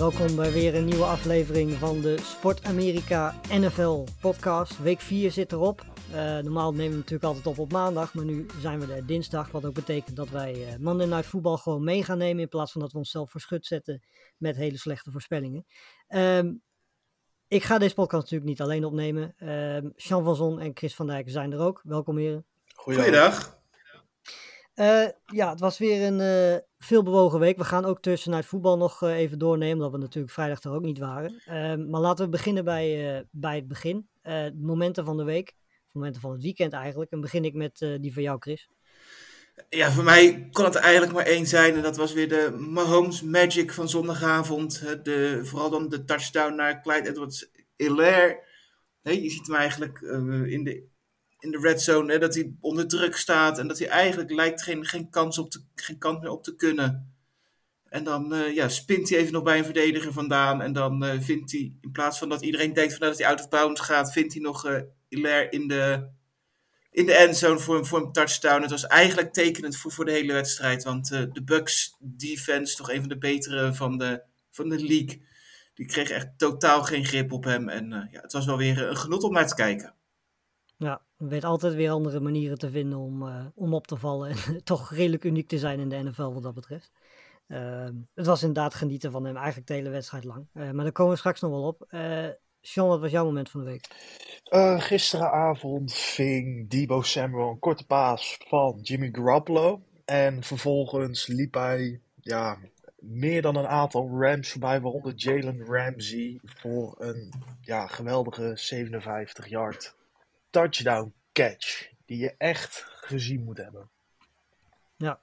welkom bij weer een nieuwe aflevering van de Sport Amerika NFL podcast. Week 4 zit erop. Eh, normaal nemen we natuurlijk altijd op op maandag, maar nu zijn we er dinsdag. Wat ook betekent dat wij eh Monday Night Football gewoon mee gaan nemen in plaats van dat we onszelf voor schut zetten met hele slechte voorspellingen. Ehm, ik ga deze podcast natuurlijk niet alleen opnemen. Ehm Jean van Zon en Chris van Dijk zijn er ook. Welkom heren. Goeiedag. Eh, ja, het was weer een eh veel bewogen week. We gaan ook tussenuit voetbal nog eh, even doornemen, omdat we natuurlijk vrijdag er ook niet waren. Ehm, maar laten we beginnen bij, bij het begin. Momenten van de week, momenten van het weekend eigenlijk. En begin ik met die van jou, Chris. Ja, voor mij kon het eigenlijk maar één zijn. En dat was weer de Mahomes Magic van zondagavond. De, vooral dan de touchdown naar Clyde Edwards-Hilaire. Nee, je ziet hem eigenlijk in, de, in de red zone. Dat hij onder druk staat. En dat hij eigenlijk lijkt geen, geen, kans op te, geen kans meer op te kunnen. En dan eh, ja, spint hij even nog bij een verdediger vandaan. En dan eh, vindt hij, in plaats van dat iedereen denkt van, nou, dat hij out of bounds gaat, vindt hij nog eh Hilaire in de, in de endzone voor een, voor een touchdown. Het was eigenlijk tekenend voor, voor de hele wedstrijd. Want de Bucks defense, toch een van de betere van de, van de league, die kreeg echt totaal geen grip op hem. En ja, het was wel weer een genot om naar te kijken. Ja, we weten altijd weer andere manieren te vinden om, eh, om op te vallen. En toch redelijk uniek te zijn in de NFL wat dat betreft. Ehm, het was inderdaad genieten van hem, eigenlijk de hele wedstrijd lang. Eh, maar daar komen we straks nog wel op. Eh Sean, wat was jouw moment van de week? Eh, gisteravond ving Debo Samuel een korte paas van Jimmy Garoppolo. En vervolgens liep hij ja, meer dan een aantal Rams voorbij, waaronder Jalen Ramsey voor een ja, geweldige 57 yard touchdown catch. Die je echt gezien moet hebben. Ja,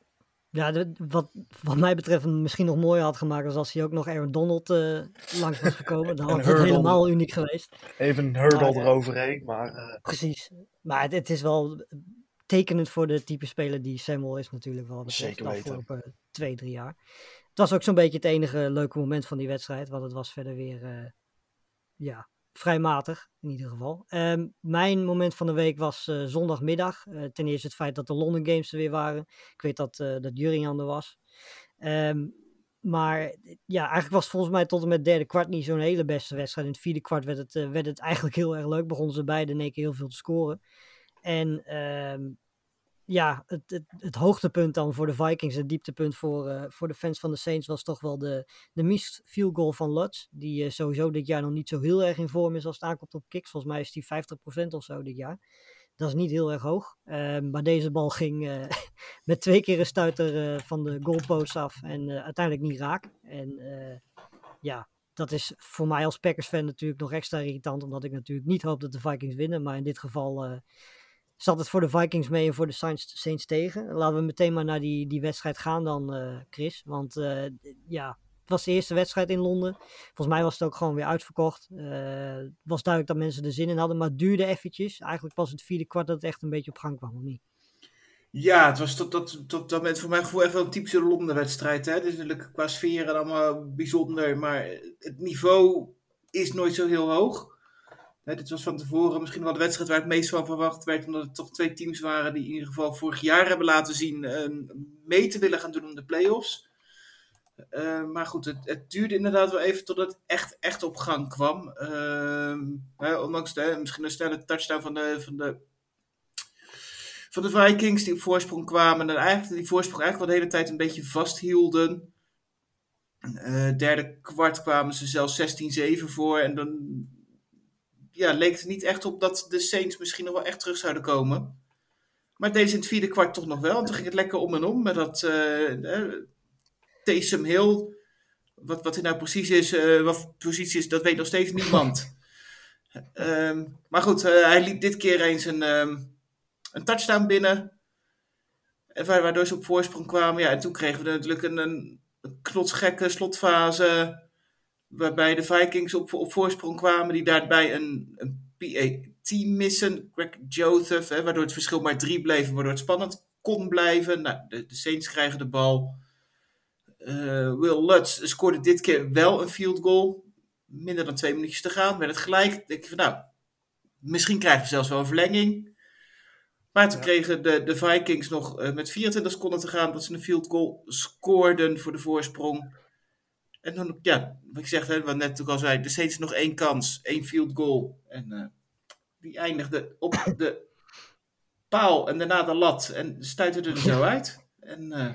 ja de- wat, wat mij betreft misschien nog mooier had gemaakt was als hij ook nog Aaron Donald eh, langs was gekomen. Dan had het helemaal uniek geweest. Even een hurdle Maar, eh, eroverheen, maar eh, Precies. Maar het, het is wel tekenend voor de type speler die Samuel is natuurlijk wel. betreft Zeker de weten. afgelopen twee, drie jaar. Het was ook zo'n beetje het enige leuke moment van die wedstrijd. Want het was verder weer, ja, vrij matig in ieder geval. Ehm, mijn moment van de week was eh, zondagmiddag. Eh, ten eerste het feit dat de London Games er weer waren. Ik weet dat, eh dat Jurrian er was. Ehm, maar ja, eigenlijk was het volgens mij tot en met derde kwart niet zo'n hele beste wedstrijd. In het vierde kwart werd het, werd het eigenlijk heel erg leuk. Begonnen ze beide in één keer heel veel te scoren. En ehm, ja, het, het, hoogtepunt dan voor de Vikings, het dieptepunt voor, eh, voor de fans van de Saints was toch wel de, de missed field goal van Lutz. Die eh, sowieso dit jaar nog niet zo heel erg in vorm is als het aankomt op kicks. Volgens mij is die 50% of zo dit jaar. Dat is niet heel erg hoog. Ehm, maar deze bal ging eh, met twee keer een stuiter van de goalpost af en uiteindelijk niet raak. En ja, dat is voor mij als Packers-fan natuurlijk nog extra irritant, omdat ik natuurlijk niet hoop dat de Vikings winnen. Maar in dit geval zat het voor de Vikings mee en voor de Saints, Saints tegen. Laten we meteen maar naar die, die wedstrijd gaan dan, eh, Chris. Want eh, ja, het was de eerste wedstrijd in Londen. Volgens mij was het ook gewoon weer uitverkocht. Eh, Het was duidelijk dat mensen er zin in hadden, maar het duurde eventjes. Eigenlijk pas het vierde kwart dat het echt een beetje op gang kwam, of niet? Ja, het was tot, tot, tot dat moment voor mijn gevoel even een typische Londen-wedstrijd. Het is natuurlijk qua sfeer en allemaal bijzonder, maar het niveau is nooit zo heel hoog. Hè, dit was van tevoren misschien wel de wedstrijd waar het meest van verwacht werd, omdat het toch twee teams waren die in ieder geval vorig jaar hebben laten zien eh, mee te willen gaan doen om de play-offs. Eh, maar goed, het, het duurde inderdaad wel even totdat het echt, echt op gang kwam. Ehm, hè, ondanks de, misschien een snelle touchdown van de, van de van de Vikings die op voorsprong kwamen. En eigenlijk die voorsprong eigenlijk wel de hele tijd een beetje vasthielden. Eh derde kwart kwamen ze zelfs 16-7 voor. En dan ja, leek het er niet echt op dat de Saints misschien nog wel echt terug zouden komen. Maar deze in het vierde kwart toch nog wel. En toen ging het lekker om en om met dat eh, Taysom Hill. Wat, wat hij nou precies is, eh, wat positie is, dat weet nog steeds niemand. Ehm, maar goed, hij liep dit keer eens een, ehm, een touchdown binnen. En wa- waardoor ze op voorsprong kwamen. Ja, en toen kregen we natuurlijk een, een, een knotsgekke slotfase. Waarbij de Vikings op, op voorsprong kwamen. Die daarbij een, een PAT missen. Greg Joseph. Hè, waardoor het verschil maar drie bleef. Waardoor het spannend kon blijven. Nou, de, de Saints krijgen de bal. Eh, Will Lutz scoorde dit keer wel een field goal. Minder dan twee minuutjes te gaan. Werd het gelijk. Denk je van nou, misschien krijgen we zelfs wel een verlenging. Maar toen kregen de, de Vikings nog eh, met 24 seconden te gaan dat ze een field goal scoorden voor de voorsprong. En dan, ja, wat ik zeg, hè, wat net ook al zei, de Saints nog één kans, één field goal. En eh, die eindigde op de paal en daarna de lat en stuitte er zo uit. En eh,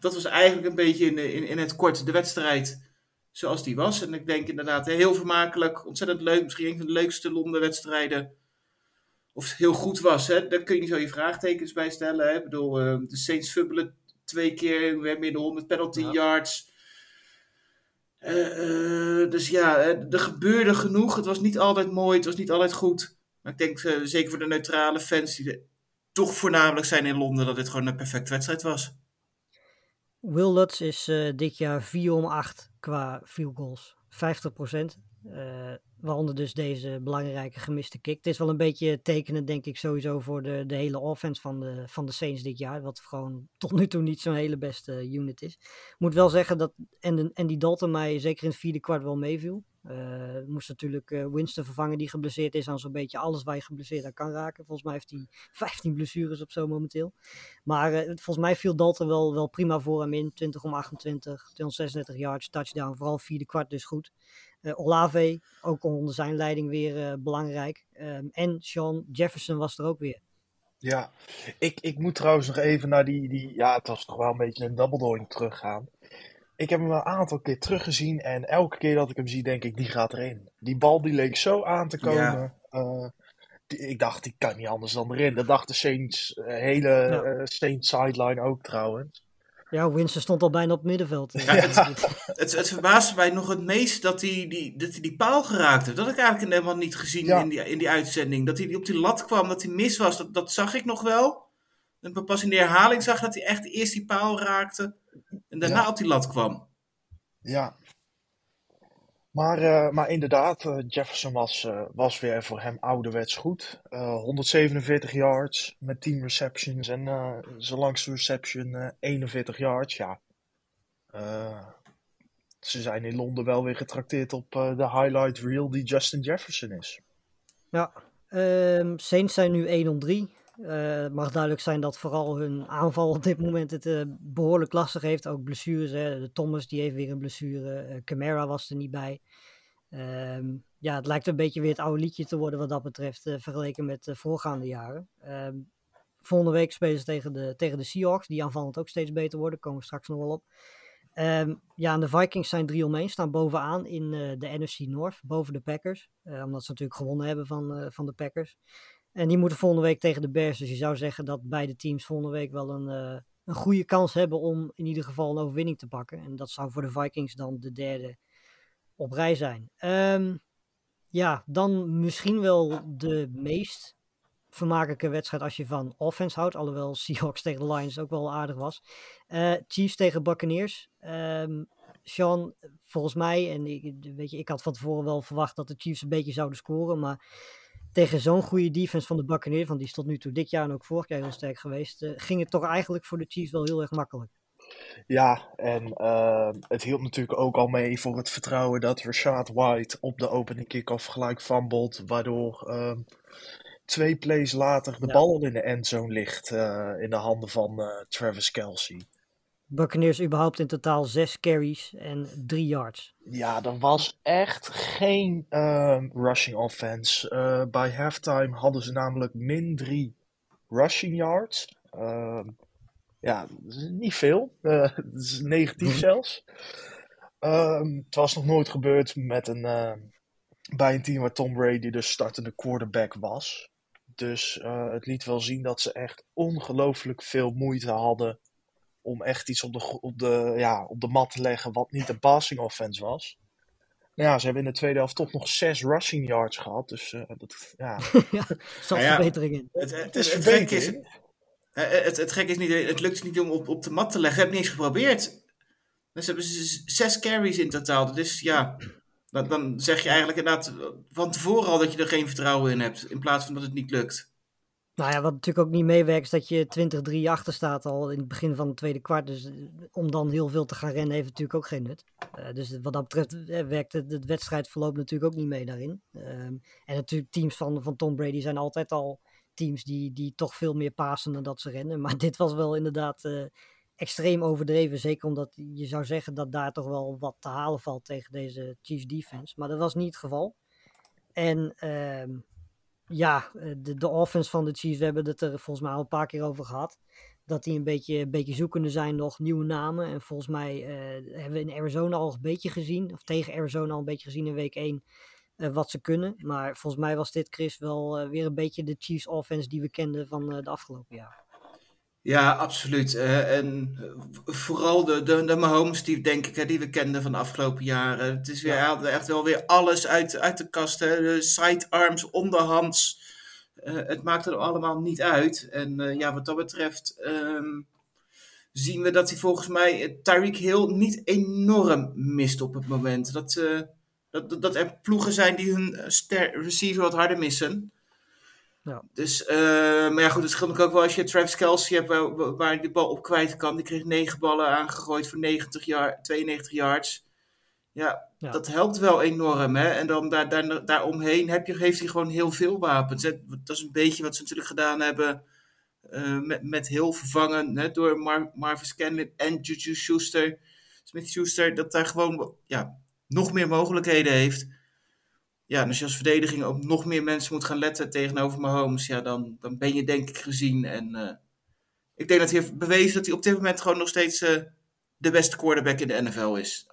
dat was eigenlijk een beetje in, in, in het kort de wedstrijd zoals die was. En ik denk inderdaad heel vermakelijk, ontzettend leuk. Misschien een van de leukste Londen-wedstrijden. Of het heel goed was, hè? daar kun je zo je vraagtekens bij stellen. Hè? Ik bedoel, eh, de Saints fubbelen twee keer, weer meer de 100 penalty Ja. yards. Eh, eh, dus ja, eh, er gebeurde genoeg. Het was niet altijd mooi, het was niet altijd goed. Maar ik denk zeker voor de neutrale fans die toch voornamelijk zijn in Londen, dat dit gewoon een perfecte wedstrijd was. Will is dit jaar 4 om 8 qua field goals. 50 Eh, waaronder dus deze belangrijke gemiste kick. Het is wel een beetje tekenend, denk ik, sowieso voor de, de hele offense van de, van de Saints dit jaar. Wat gewoon tot nu toe niet zo'n hele beste unit is. Moet wel zeggen dat en Andy Dalton mij zeker in het vierde kwart wel meeviel. Eh moest natuurlijk eh, Winston vervangen die geblesseerd is aan zo'n beetje alles waar je geblesseerd aan kan raken. Volgens mij heeft hij 15 blessures of zo momenteel. Maar eh, volgens mij viel Dalton wel, wel prima voor hem in. 20 om 28, 236 yards, touchdown. Vooral vierde kwart dus goed. Eh, Olave, ook onder zijn leiding weer eh, belangrijk. Ehm, en Sean Jefferson was er ook weer. Ja, ik, ik moet trouwens nog even naar die, die, ja, het was toch wel een beetje een double doink teruggaan. Ik heb hem een aantal keer teruggezien en elke keer dat ik hem zie, denk ik, die gaat erin. Die bal die leek zo aan te komen. Ja. Eh, die- ik dacht, die kan niet anders dan erin. Dat dacht de Saints, hele Ja. Saints sideline ook trouwens. Ja, Winston stond al bijna op het middenveld. Ja, Het, het verbaasde mij nog het meest dat hij die, dat hij die paal geraakte. Dat had ik eigenlijk helemaal niet gezien Ja. in, die, in die uitzending. Dat hij op die lat kwam, dat hij mis was, dat, dat zag ik nog wel. En pas in de herhaling zag dat hij echt eerst die paal raakte en daarna Ja. op die lat kwam. Ja. Maar, eh, maar inderdaad, eh, Jefferson was, eh, was weer voor hem ouderwets goed. Eh 147 yards met 10 receptions en zijn langste reception eh 41 yards. Ja. Ze zijn in Londen wel weer getrakteerd op de highlight reel die Justin Jefferson is. Ja, ehm, Saints zijn nu 1 om 3. Het mag duidelijk zijn dat vooral hun aanval op dit moment het eh, behoorlijk lastig heeft. Ook blessures. Hè. De Thomas die heeft weer een blessure. eh, Camara was er niet bij. Ehm, ja, het lijkt een beetje weer het oude liedje te worden wat dat betreft. vergeleken met de voorgaande jaren. Ehm, volgende week spelen ze tegen de, tegen de Seahawks. Die aanvallend ook steeds beter worden. Daar komen we straks nog wel op. Ehm, ja, en de Vikings zijn 3 om 1. Staan bovenaan in de NFC North. Boven de Packers. Omdat ze natuurlijk gewonnen hebben van, van de Packers. En die moeten volgende week tegen de Bears. Dus je zou zeggen dat beide teams volgende week wel een, eh, een goede kans hebben om in ieder geval een overwinning te pakken. En dat zou voor de Vikings dan de derde op rij zijn. Ehm, ja, dan misschien wel de meest vermakelijke wedstrijd als je van offense houdt. Alhoewel Seahawks tegen de Lions ook wel aardig was. Eh, Chiefs tegen Buccaneers. Ehm Sean, volgens mij, en ik, weet je, ik had van tevoren wel verwacht dat de Chiefs een beetje zouden scoren. Maar tegen zo'n goede defense van de Buccaneers, want die is tot nu toe dit jaar en ook vorig jaar heel sterk geweest, eh, ging het toch eigenlijk voor de Chiefs wel heel erg makkelijk. Ja, en eh, het hielp natuurlijk ook al mee voor het vertrouwen dat Rashad White op de opening kick-off gelijk fumbled, waardoor ehm, twee plays later de Ja. bal al in de endzone ligt eh, in de handen van Travis Kelsey. Buccaneers überhaupt in totaal zes carries en drie yards. Ja, er was echt geen ehm, rushing offense. Eh, bij halftime hadden ze namelijk min drie rushing yards. Ehm, ja, niet veel. Eh, negatief zelfs. Ehm, het was nog nooit gebeurd met een, bij een team waar Tom Brady de startende quarterback was. Dus eh, het liet wel zien dat ze echt ongelooflijk veel moeite hadden om echt iets op de, op de, ja, op de mat te leggen wat niet een passing offense was. Ja, ze hebben in de tweede helft toch nog zes rushing yards gehad. Dus eh, dat, ja. ja, er zat Nou ja, verbetering in. Het, het, Het is het, gek is, verbetering. eh, het, het gek is niet, het lukt niet om op, op de mat te leggen. Heb niet eens geprobeerd. Dus hebben ze zes carries in totaal. Dus ja, dan, dan zeg je eigenlijk inderdaad van tevoren al dat je er geen vertrouwen in hebt. In plaats van dat het niet lukt. Nou ja, wat natuurlijk ook niet meewerkt, is dat je 20-3 achter staat al in het begin van het tweede kwart. Dus eh, om dan heel veel te gaan rennen heeft natuurlijk ook geen nut. Eh, dus wat dat betreft eh, werkt het, het wedstrijdverloop natuurlijk ook niet mee daarin. Ehm, en natuurlijk teams van, van Tom Brady zijn altijd al teams die, die toch veel meer pasen dan dat ze rennen. Maar dit was wel inderdaad extreem overdreven. Zeker omdat je zou zeggen dat daar toch wel wat te halen valt tegen deze Chiefs defense. Maar dat was niet het geval. En ehm, ja, eh, de, de offense van de Chiefs, we hebben het er volgens mij al een paar keer over gehad. Dat die een beetje, een beetje zoekende zijn nog, nieuwe namen. En volgens mij eh, hebben we in Arizona al een beetje gezien, of tegen Arizona al een beetje gezien in week 1, eh, wat ze kunnen. Maar volgens mij was dit, Chris, wel weer een beetje de Chiefs offense die we kenden van de afgelopen jaren. Ja, absoluut. Eh, en vooral de, de, de Mahomes, die, denk ik, hè, die we kenden van de afgelopen jaren. Het is weer, echt wel weer alles uit, uit de kast. Hè. De sidearms, onderhands. Eh, het maakt er allemaal niet uit. En eh, ja, wat dat betreft ehm, zien we dat hij volgens mij Tyreek Hill niet enorm mist op het moment. Dat, dat, dat, er ploegen zijn die hun receiver wat harder missen. Ja. Dus, eh, maar ja, goed, het scheelt ook wel als je Travis Kelsey hebt waar, waar hij de bal op kwijt kan. Die kreeg negen ballen aangegooid voor 90 jaar, 92 yards. Ja, Ja. dat helpt wel enorm. Hè? En dan daar, daar, daaromheen heb je, heeft hij gewoon heel veel wapens. Hè? Dat is een beetje wat ze natuurlijk gedaan hebben eh, met, met heel vervangen hè? door Mar Marvin Scanlon en Juju Schuster. Smith-Schuster, dat daar gewoon ja, nog meer mogelijkheden heeft. Ja, als je als verdediging ook nog meer mensen moet gaan letten tegenover Mahomes, ja, dan, dan ben je denk ik gezien. En eh, ik denk dat hij heeft bewezen dat hij op dit moment gewoon nog steeds eh, de beste quarterback in de NFL is.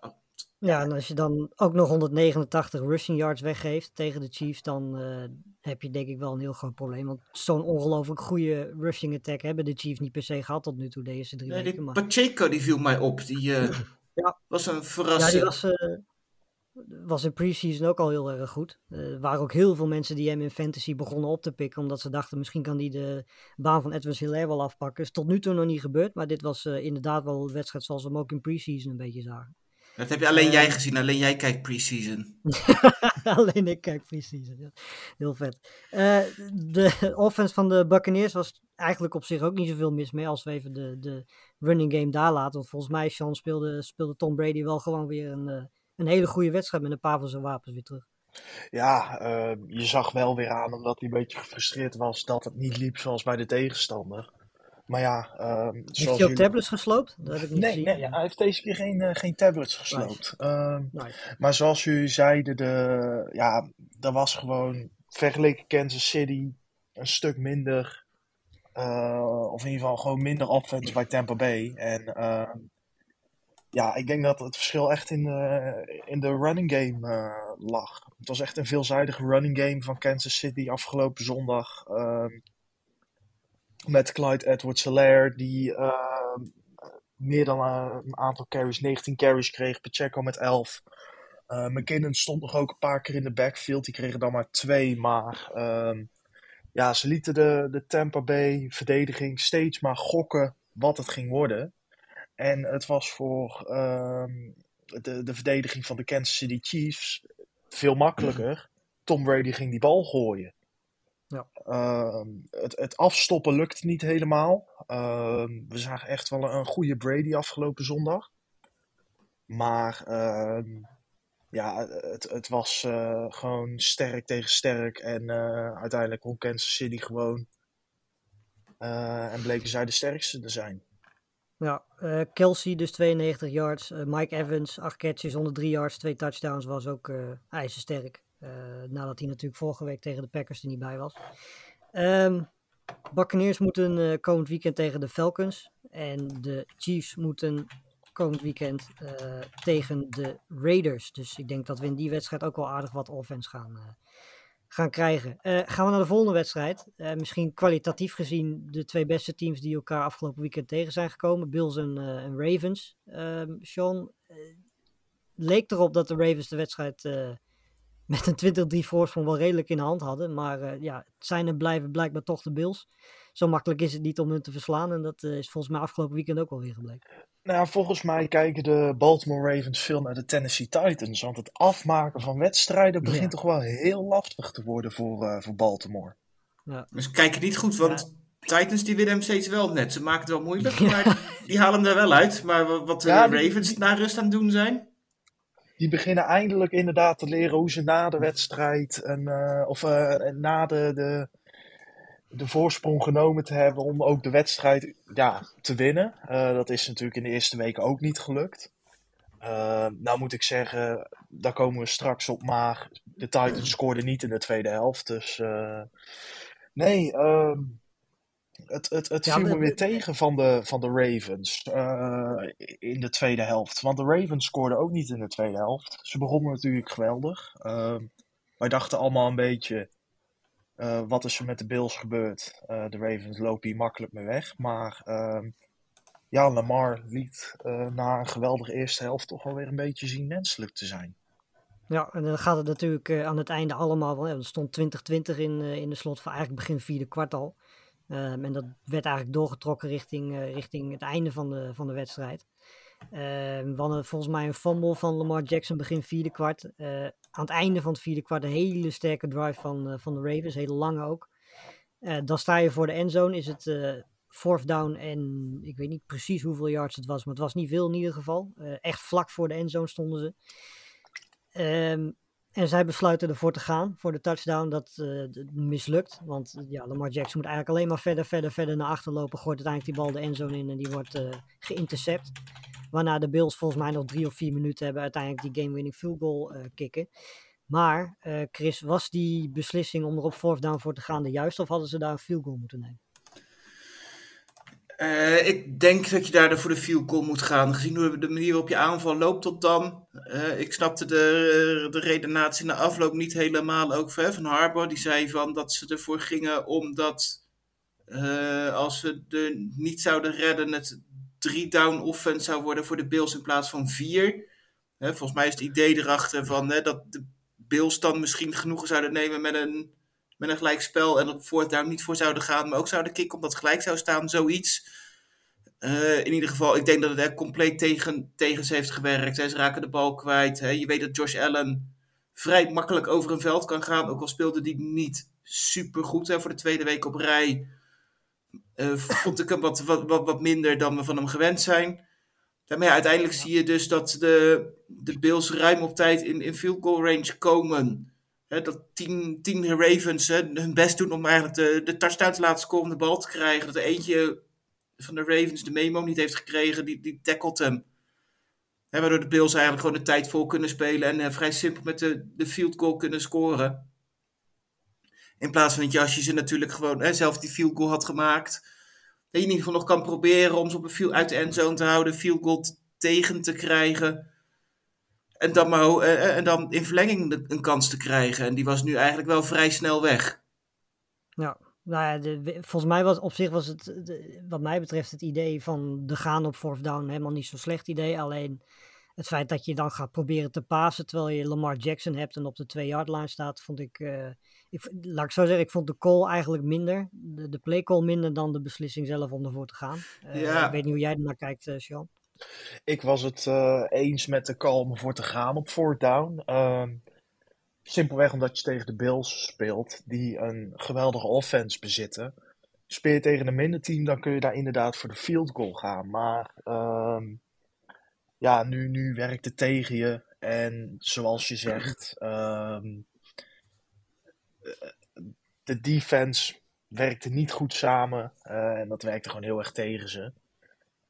Ja, en als je dan ook nog 189 rushing yards weggeeft tegen de Chiefs, dan eh, heb je denk ik wel een heel groot probleem. Want zo'n ongelooflijk goede rushing attack hebben de Chiefs niet per se gehad tot nu toe, de eerste drie Nee, weken. die Maar... Pacheco die viel mij op. Die Ja. was een Ja, verrassing. die was, was in preseason ook al heel erg goed. Eh, er waren ook heel veel mensen die hem in fantasy begonnen op te pikken. Omdat ze dachten, misschien kan hij de baan van Edwin Hilaire wel afpakken. Is tot nu toe nog niet gebeurd. Maar dit was eh, inderdaad wel een wedstrijd zoals we hem ook in preseason een beetje zagen. Dat heb je alleen Eh, jij gezien. Alleen jij kijkt preseason. Alleen ik kijk preseason. Ja. Heel vet. Eh, de offense van de Buccaneers was eigenlijk op zich ook niet zoveel mis mee. Als we even de, de running game daar laten. Want volgens mij, Sean, speelde, speelde Tom Brady wel gewoon weer een, eh, een hele goede wedstrijd. Met een paar van zijn wapens weer terug. Ja, eh, je zag wel weer aan, omdat hij een beetje gefrustreerd was, dat het niet liep zoals bij de tegenstander. Maar ja, ehm Heeft hij ook jullie- tablets gesloopt? Dat heb ik niet Nee, gezien. nee ja, hij heeft deze keer geen, eh, geen tablets gesloopt. Ehm, Nice. maar zoals jullie zeiden, de, ja, er was gewoon vergeleken Kansas City een stuk minder, eh, of in ieder geval gewoon minder offense bij Tampa Bay. En ehm, ja, ik denk dat het verschil echt in de, in de running game eh, lag. Het was echt een veelzijdige running game van Kansas City afgelopen zondag. ehm, met Clyde Edwards-Helaire, die ehm, meer dan eh, een aantal carries, 19 carries kreeg. Pacheco met 11. Eh, McKinnon stond nog ook een paar keer in de backfield. Die kregen dan maar twee. Maar ehm, ja, ze lieten de, de Tampa Bay verdediging steeds maar gokken wat het ging worden. En het was voor ehm, de, de verdediging van de Kansas City Chiefs veel makkelijker. Tom Brady ging die bal gooien. Ja. Ehm, het, het afstoppen lukte niet helemaal. Ehm, we zagen echt wel een, goede Brady afgelopen zondag. Maar ja, het, het was eh, gewoon sterk tegen sterk. En eh, uiteindelijk kon Kansas City gewoon. eh, en bleken zij de sterkste te zijn. Ja, eh, Kelsey dus 92 yards. Eh, Mike Evans, 8 catches, 103 yards, 2 touchdowns. Was ook eh ijzersterk. Nadat hij natuurlijk vorige week tegen de Packers er niet bij was. Ehm Buccaneers moeten komend weekend tegen de Falcons. En de Chiefs moeten komend weekend tegen de Raiders. Dus ik denk dat we in die wedstrijd ook wel aardig wat offense gaan, gaan krijgen. Eh, gaan we naar de volgende wedstrijd. Eh, misschien kwalitatief gezien de twee beste teams die elkaar afgelopen weekend tegen zijn gekomen. Bills en, eh, en Ravens. Ehm Sean, leek erop dat de Ravens de wedstrijd met een 20-3 voorsprong wel redelijk in de hand hadden. Maar ja, het zijn en blijven blijkbaar toch de Bills. Zo makkelijk is het niet om hun te verslaan. En dat is volgens mij afgelopen weekend ook wel weer gebleken. Nou, volgens mij kijken de Baltimore Ravens veel naar de Tennessee Titans. Want het afmaken van wedstrijden begint Ja. toch wel heel lastig te worden voor, eh, voor Baltimore. Dus ze kijken niet goed, want Titans die winnen hem steeds wel net. Ze maken het wel moeilijk, maar die halen hem er wel uit. Maar wa- wat de Ja, Ravens na rust aan het doen zijn... Die beginnen eindelijk inderdaad te leren hoe ze na de wedstrijd en, eh, of eh, na de, de, de voorsprong genomen te hebben om ook de wedstrijd ja, te winnen. Eh, dat is natuurlijk in de eerste weken ook niet gelukt. Eh, nou moet ik zeggen, daar komen we straks op, maar de Titans scoorden niet in de tweede helft. Dus eh, nee, ehm, het, het, het Ja, viel me weer tegen van de, van de Ravens in de tweede helft. Want de Ravens scoorden ook niet in de tweede helft. Ze begonnen natuurlijk geweldig. Ehm, wij dachten allemaal een beetje, eh, wat is er met de Bills gebeurd? Eh, de Ravens lopen hier makkelijk mee weg. Maar ehm, ja, Lamar liet eh, na een geweldige eerste helft toch wel weer een beetje zien menselijk te zijn. Ja, en dan gaat het natuurlijk aan het einde allemaal. wel, Er stond 2020 in, in de slot van eigenlijk begin vierde kwart al. Ehm, en dat werd eigenlijk doorgetrokken richting, richting het einde van de, van de wedstrijd. Ehm, we hadden volgens mij een fumble van Lamar Jackson begin vierde kwart. Eh, aan het einde van het vierde kwart een hele sterke drive van, eh, van de Ravens, hele lange ook. Eh, dan sta je voor de endzone, is het fourth down en ik weet niet precies hoeveel yards het was, maar het was niet veel in ieder geval. Echt vlak voor de endzone stonden ze. Ehm, en zij besluiten ervoor te gaan, voor de touchdown. Dat mislukt, want ja, Lamar Jackson moet eigenlijk alleen maar verder, verder, verder naar achter lopen. Gooit uiteindelijk die bal de endzone in en die wordt eh geïntercept. Waarna de Bills volgens mij nog drie of vier minuten hebben uiteindelijk die game-winning field goal eh, kicken. Maar eh, Chris, was die beslissing om er op fourth down voor te gaan de juiste of hadden ze daar een field goal moeten nemen? Eh, ik denk dat je daar voor de field goal moet gaan. Gezien hoe de manier waarop je aanval loopt tot dan. Ik snapte de, de redenatie na afloop niet helemaal ook van, Harbour. Die zei van dat ze ervoor gingen omdat als ze er niet zouden redden het drie down offense zou worden voor de Bills in plaats van vier. Hè, volgens mij is het idee erachter van hè, dat de Bills dan misschien genoegen zouden nemen met een, met een gelijkspel en fourth down niet voor zouden gaan, maar ook zouden kicken omdat het gelijk zou staan, zoiets. Eh, in ieder geval, ik denk dat het echt compleet tegen, tegen ze heeft gewerkt. Hè. Ze raken de bal kwijt. Hè. Je weet dat Josh Allen vrij makkelijk over een veld kan gaan, ook al speelde die niet super goed hè, voor de tweede week op rij. Eh, vond ik hem wat, wat, wat, wat minder dan we van hem gewend zijn. Maar ja, uiteindelijk zie je dus dat de, de Bills ruim op tijd in, in field goal range komen. Hè, dat tien, tien Ravens hun best doen om eigenlijk de, de touchdown te laten scoren om de bal te krijgen. Dat er eentje van de Ravens de memo niet heeft gekregen, die, die tackelt hem. Waardoor de Bills eigenlijk gewoon de tijd vol kunnen spelen en eh, vrij simpel met de, de field goal kunnen scoren. In plaats van dat je als je ze natuurlijk gewoon hè, zelf die field goal had gemaakt, dat je in ieder geval nog kan proberen om ze op een field uit de endzone te houden, field goal tegen te krijgen. En dan, maar, eh, eh, en dan in verlenging een kans te krijgen. En die was nu eigenlijk wel vrij snel weg. Ja, nou ja, volgens mij was op zich was het, wat mij betreft, het idee van de gaan op fourth down helemaal niet zo'n slecht idee. Alleen het feit dat je dan gaat proberen te pasen terwijl je Lamar Jackson hebt en op de twee yard line staat, vond ik, eh, ik, laat ik zo zeggen, ik vond de call eigenlijk minder, de, de play call minder dan de beslissing zelf om ervoor te gaan. Eh, Ja. Ik weet niet hoe jij ernaar kijkt, eh Sean. Ik was het eh, eens met de call om voor te gaan op fourth down. Ehm, simpelweg omdat je tegen de Bills speelt, die een geweldige offense bezitten. Speel je tegen een minder team, dan kun je daar inderdaad voor de field goal gaan. Maar ehm, ja, nu, nu werkt het tegen je. En zoals je zegt, ehm, de defense werkte niet goed samen. eh, en dat werkte gewoon heel erg tegen ze.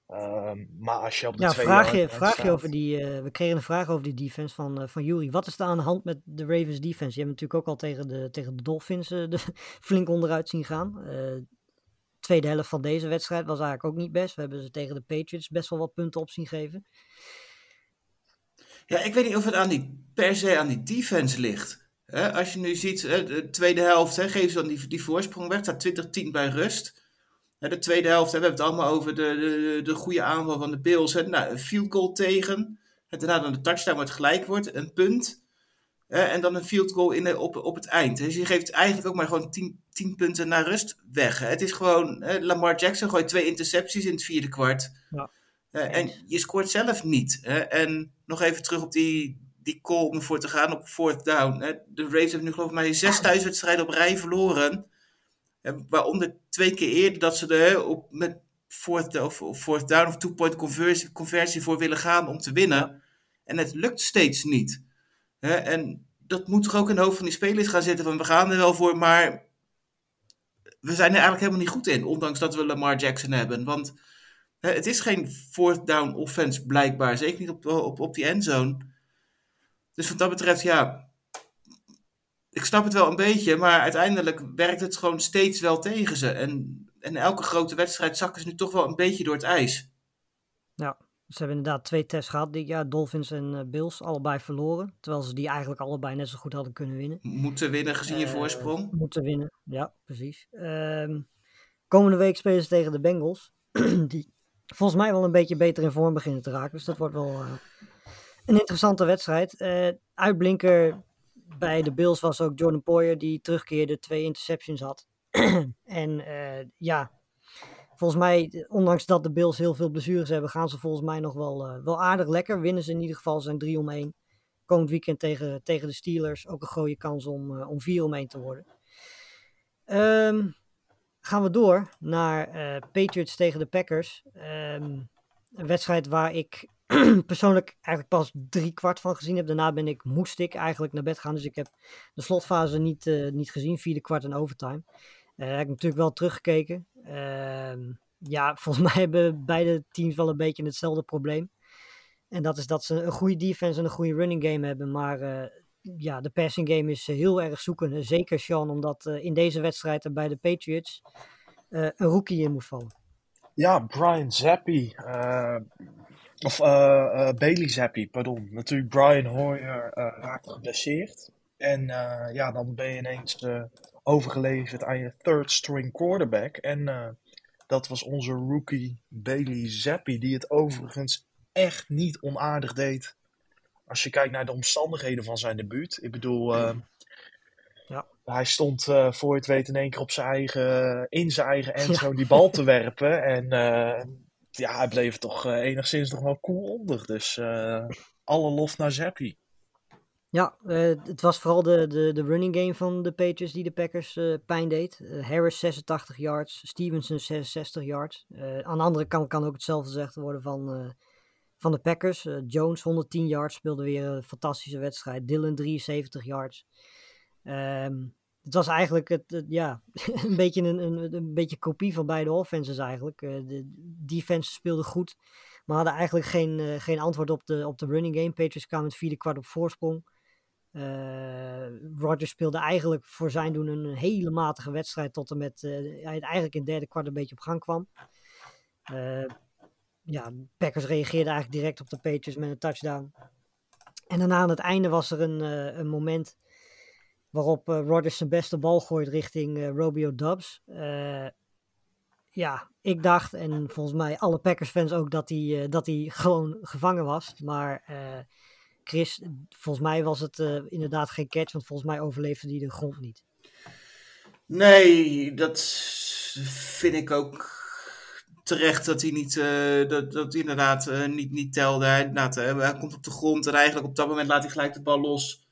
Ehm, maar als je op de Ja, twee vraag je, vraag je over die. eh, we kregen een vraag over die defense van, uh, van Jury. Wat is er aan de hand met de Ravens defense? Je hebt natuurlijk ook al tegen de, tegen de Dolphins uh, de, flink onderuit zien gaan. Uh, tweede helft van deze wedstrijd was eigenlijk ook niet best. We hebben ze tegen de Patriots best wel wat punten op zien geven. Ja, ik weet niet of het aan die, per se aan die defense ligt. Hè, als je nu ziet, hè, de tweede helft, hè, geven ze dan die, die voorsprong weg. Het staat 20-10 bij rust. De tweede helft, we hebben het allemaal over de, de, de goede aanval van de Bills. Hè. Nou, een field goal tegen. Het daarna dan de touchdown wat gelijk wordt, een punt. eh, en dan een field goal in op, op het eind. Dus je geeft eigenlijk ook maar gewoon 10, 10 punten naar rust weg. hè. Het is gewoon, eh, Lamar Jackson gooit twee intercepties in het vierde kwart. Ja. En je scoort zelf niet. hè. En nog even terug op die, die call om ervoor te gaan op fourth down. hè. De Ravens hebben nu geloof ik maar zes thuiswedstrijden op rij verloren. Eh, Waaronder twee keer eerder dat ze er op, met fourth, of, of fourth down of two-point conversie, conversie voor willen gaan om te winnen. En het lukt steeds niet. Hè? En dat moet toch ook in de hoofd van die spelers gaan zitten van we gaan er wel voor, maar we zijn er eigenlijk helemaal niet goed in. Ondanks dat we Lamar Jackson hebben. Want hè, het is geen fourth down offense blijkbaar. Zeker niet op, op, op die endzone. Dus wat dat betreft, ja, ik snap het wel een beetje, maar uiteindelijk werkt het gewoon steeds wel tegen ze. En, en elke grote wedstrijd zakken ze nu toch wel een beetje door het ijs. Ja, ze hebben inderdaad twee tests gehad. Die, ja, Dolphins en eh, Bills, allebei verloren. Terwijl ze die eigenlijk allebei net zo goed hadden kunnen winnen. Moeten winnen gezien je Eh, voorsprong. Moeten winnen, ja, precies. Ehm, komende week spelen ze tegen de Bengals. die volgens mij wel een beetje beter in vorm beginnen te raken. Dus dat wordt wel eh, een interessante wedstrijd. Eh, uitblinker bij de Bills was ook Jordan Poyer, die terugkeerde, twee interceptions had. en eh, ja, volgens mij, ondanks dat de Bills heel veel blessures hebben, gaan ze volgens mij nog wel, eh, wel aardig lekker. Winnen ze in ieder geval, zijn 3 om 1. Komend weekend tegen, tegen de Steelers ook een goede kans om, om 4 om 1 te worden. Ehm, gaan we door naar Patriots tegen de Packers. Ehm, een wedstrijd waar ik persoonlijk eigenlijk pas drie kwart van gezien heb. Daarna ben ik, moest ik eigenlijk naar bed gaan. Dus ik heb de slotfase niet, eh, niet gezien. Vierde kwart en overtime. Eh heb ik natuurlijk wel teruggekeken. Ehm, ja, volgens mij hebben beide teams wel een beetje hetzelfde probleem. En dat is dat ze een goede defense en een goede running game hebben. Maar eh, ja, de passing game is heel erg zoeken. Zeker Sean, omdat in deze wedstrijd er bij de Patriots een rookie in moet vallen. Ja, Brian Zappi. Of eh, eh, Bailey Zappi, pardon. Natuurlijk, Brian Hoyer eh raakt geblesseerd. En ja, dan ben je ineens overgeleverd aan je third string quarterback. En dat was onze rookie Bailey Zappi, die het overigens echt niet onaardig deed. Als je kijkt naar de omstandigheden van zijn debuut. Ik bedoel, Ja. hij stond eh, voor je het weet in één keer op zijn eigen, in zijn eigen endzone die bal te werpen. En ja, hij bleef toch eh, enigszins nog wel cool onder. Dus eh, alle lof naar Zappi. Ja, eh, het was vooral de, de, de running game van de Patriots die de Packers pijn deed. Harris 86 yards, Stevenson 66 yards. Aan de andere kant kan ook hetzelfde gezegd worden van, van de Packers. Jones 110 yards speelde weer een fantastische wedstrijd. Dylan 73 yards. Ehm, het was eigenlijk het, ja, een, beetje een, een, een beetje kopie van beide offenses eigenlijk. Eh, de defense speelde goed, maar hadden eigenlijk geen, eh, geen antwoord op de, op de running game. Patriots kwamen het vierde kwart op voorsprong. Eh Rodgers speelde eigenlijk voor zijn doen een hele matige wedstrijd tot en met hij eigenlijk in het derde kwart een beetje op gang kwam. Eh, ja, Packers reageerden eigenlijk direct op de Patriots met een touchdown. En daarna aan het einde was er een, een moment waarop eh, Rodgers zijn beste bal gooit richting eh, Robio Dubs. Eh, ja, ik dacht en volgens mij alle Packers fans ook dat hij, dat hij gewoon gevangen was. Maar Chris, volgens mij was het inderdaad geen catch, want volgens mij overleefde hij de grond niet. Nee, dat vind ik ook terecht dat hij niet, dat, dat inderdaad niet, niet telde. Hij, hij komt op de grond en eigenlijk op dat moment laat hij gelijk de bal los.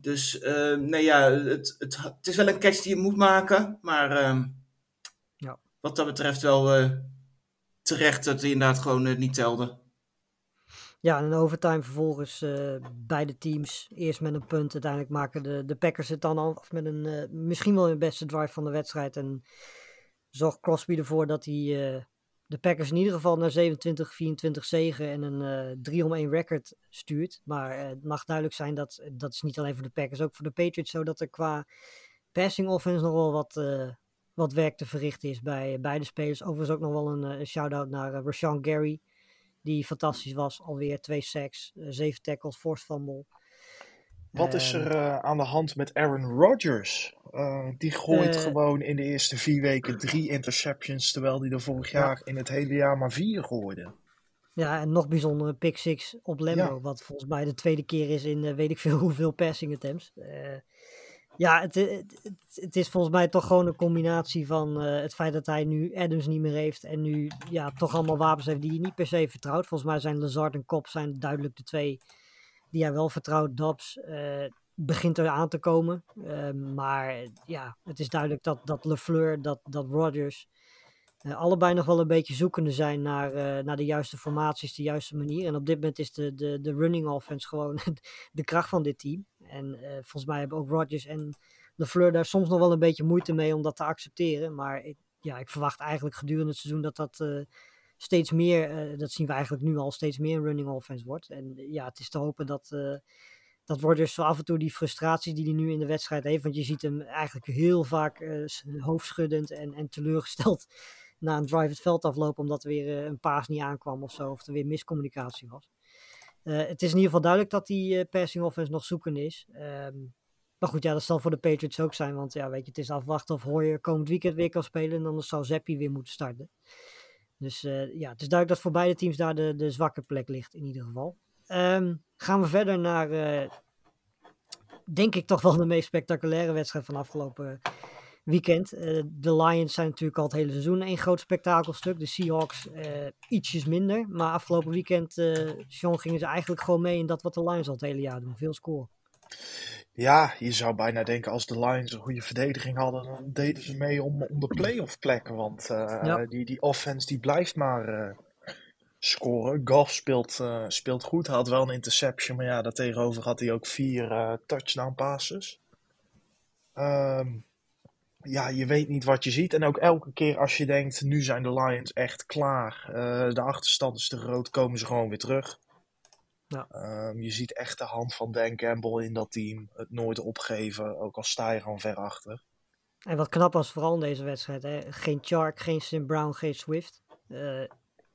Dus eh, nee, ja, het, het, het is wel een catch die je moet maken, maar ehm, Ja. wat dat betreft wel eh, terecht dat hij inderdaad gewoon eh, niet telde. Ja, en in overtime vervolgens beide teams. Eerst met een punt. Uiteindelijk maken de, de Packers het dan af met een misschien wel hun beste drive van de wedstrijd. En zorgt Crosby ervoor dat hij de Packers in ieder geval naar 27-24 zegen en een eh 3 om 1 record stuurt. Maar eh, het mag duidelijk zijn dat dat is niet alleen voor de Packers, ook voor de Patriots zo dat er qua passing offense nog wel wat, eh, wat werk te verrichten is bij beide spelers. Overigens ook nog wel een, eh, een shout-out naar Rashawn Gary die fantastisch was. Alweer twee sacks, eh, zeven tackles, forced fumble. Wat is er eh, aan de hand met Aaron Rodgers? Eh, die gooit Eh, gewoon in de eerste vier weken drie interceptions, terwijl hij er vorig Ja. jaar in het hele jaar maar vier gooide. Ja, en nog bijzonder een pick six op Lambo. Ja. Wat volgens mij de tweede keer is in weet ik veel hoeveel passing attempts. Ja, het, het, is volgens mij toch gewoon een combinatie van het feit dat hij nu Adams niet meer heeft. En nu ja, toch allemaal wapens heeft die hij niet per se vertrouwt. Volgens mij zijn Lazard en Kop zijn duidelijk de twee die hij wel vertrouwt. Dobbs eh, begint er aan te komen. Eh, maar ja, het is duidelijk dat, dat LeFleur, dat, dat Rodgers... eh, allebei nog wel een beetje zoekende zijn naar, eh, naar de juiste formaties, de juiste manier. En op dit moment is de, de, de running offense gewoon de kracht van dit team. En volgens mij hebben ook Rodgers en LeFleur daar soms nog wel een beetje moeite mee om dat te accepteren. Maar ik, ja, ik verwacht eigenlijk gedurende het seizoen dat dat steeds meer, eh, dat zien we eigenlijk nu al, steeds meer een running offense wordt. En eh, ja, het is te hopen dat, eh dat Rodgers zo af en toe die frustratie die hij nu in de wedstrijd heeft, want je ziet hem eigenlijk heel vaak hoofdschuddend en, en teleurgesteld na een drive het veld aflopen omdat er weer een paas niet aankwam of zo, of er weer miscommunicatie was. Het is in ieder geval duidelijk dat die passing offense nog zoekende is. Ehm, maar goed, ja, dat zal voor de Patriots ook zijn. Want ja, weet je, het is afwachten of Hoyer komend weekend weer kan spelen. En dan zou Zeppi weer moeten starten. Dus eh, ja, het is duidelijk dat voor beide teams daar de, de zwakke plek ligt in ieder geval. Ehm, gaan we verder naar, eh, denk ik toch wel de meest spectaculaire wedstrijd van afgelopen weekend. Eh, de Lions zijn natuurlijk al het hele seizoen een groot spektakelstuk. De Seahawks ietsjes minder. Maar afgelopen weekend, Sean, gingen ze eigenlijk gewoon mee in dat wat de Lions al het hele jaar doen. Veel scoren. Ja, je zou bijna denken als de Lions een goede verdediging hadden, dan deden ze mee om, om de playoff plekken. Want eh, Ja. die, die offense die blijft maar eh, scoren. Goff speelt, eh, speelt goed, hij had wel een interception, maar ja, daartegenover had hij ook vier touchdown passes. Ehm, ja, je weet niet wat je ziet. En ook elke keer als je denkt, nu zijn de Lions echt klaar. de achterstand is te groot, komen ze gewoon weer terug. Ja. Ehm, je ziet echt de hand van Dan Campbell in dat team. Het nooit opgeven, ook al sta je gewoon ver achter. En wat knap was vooral in deze wedstrijd. Hè? Geen Chark, geen Sim Brown, geen Swift. Eh,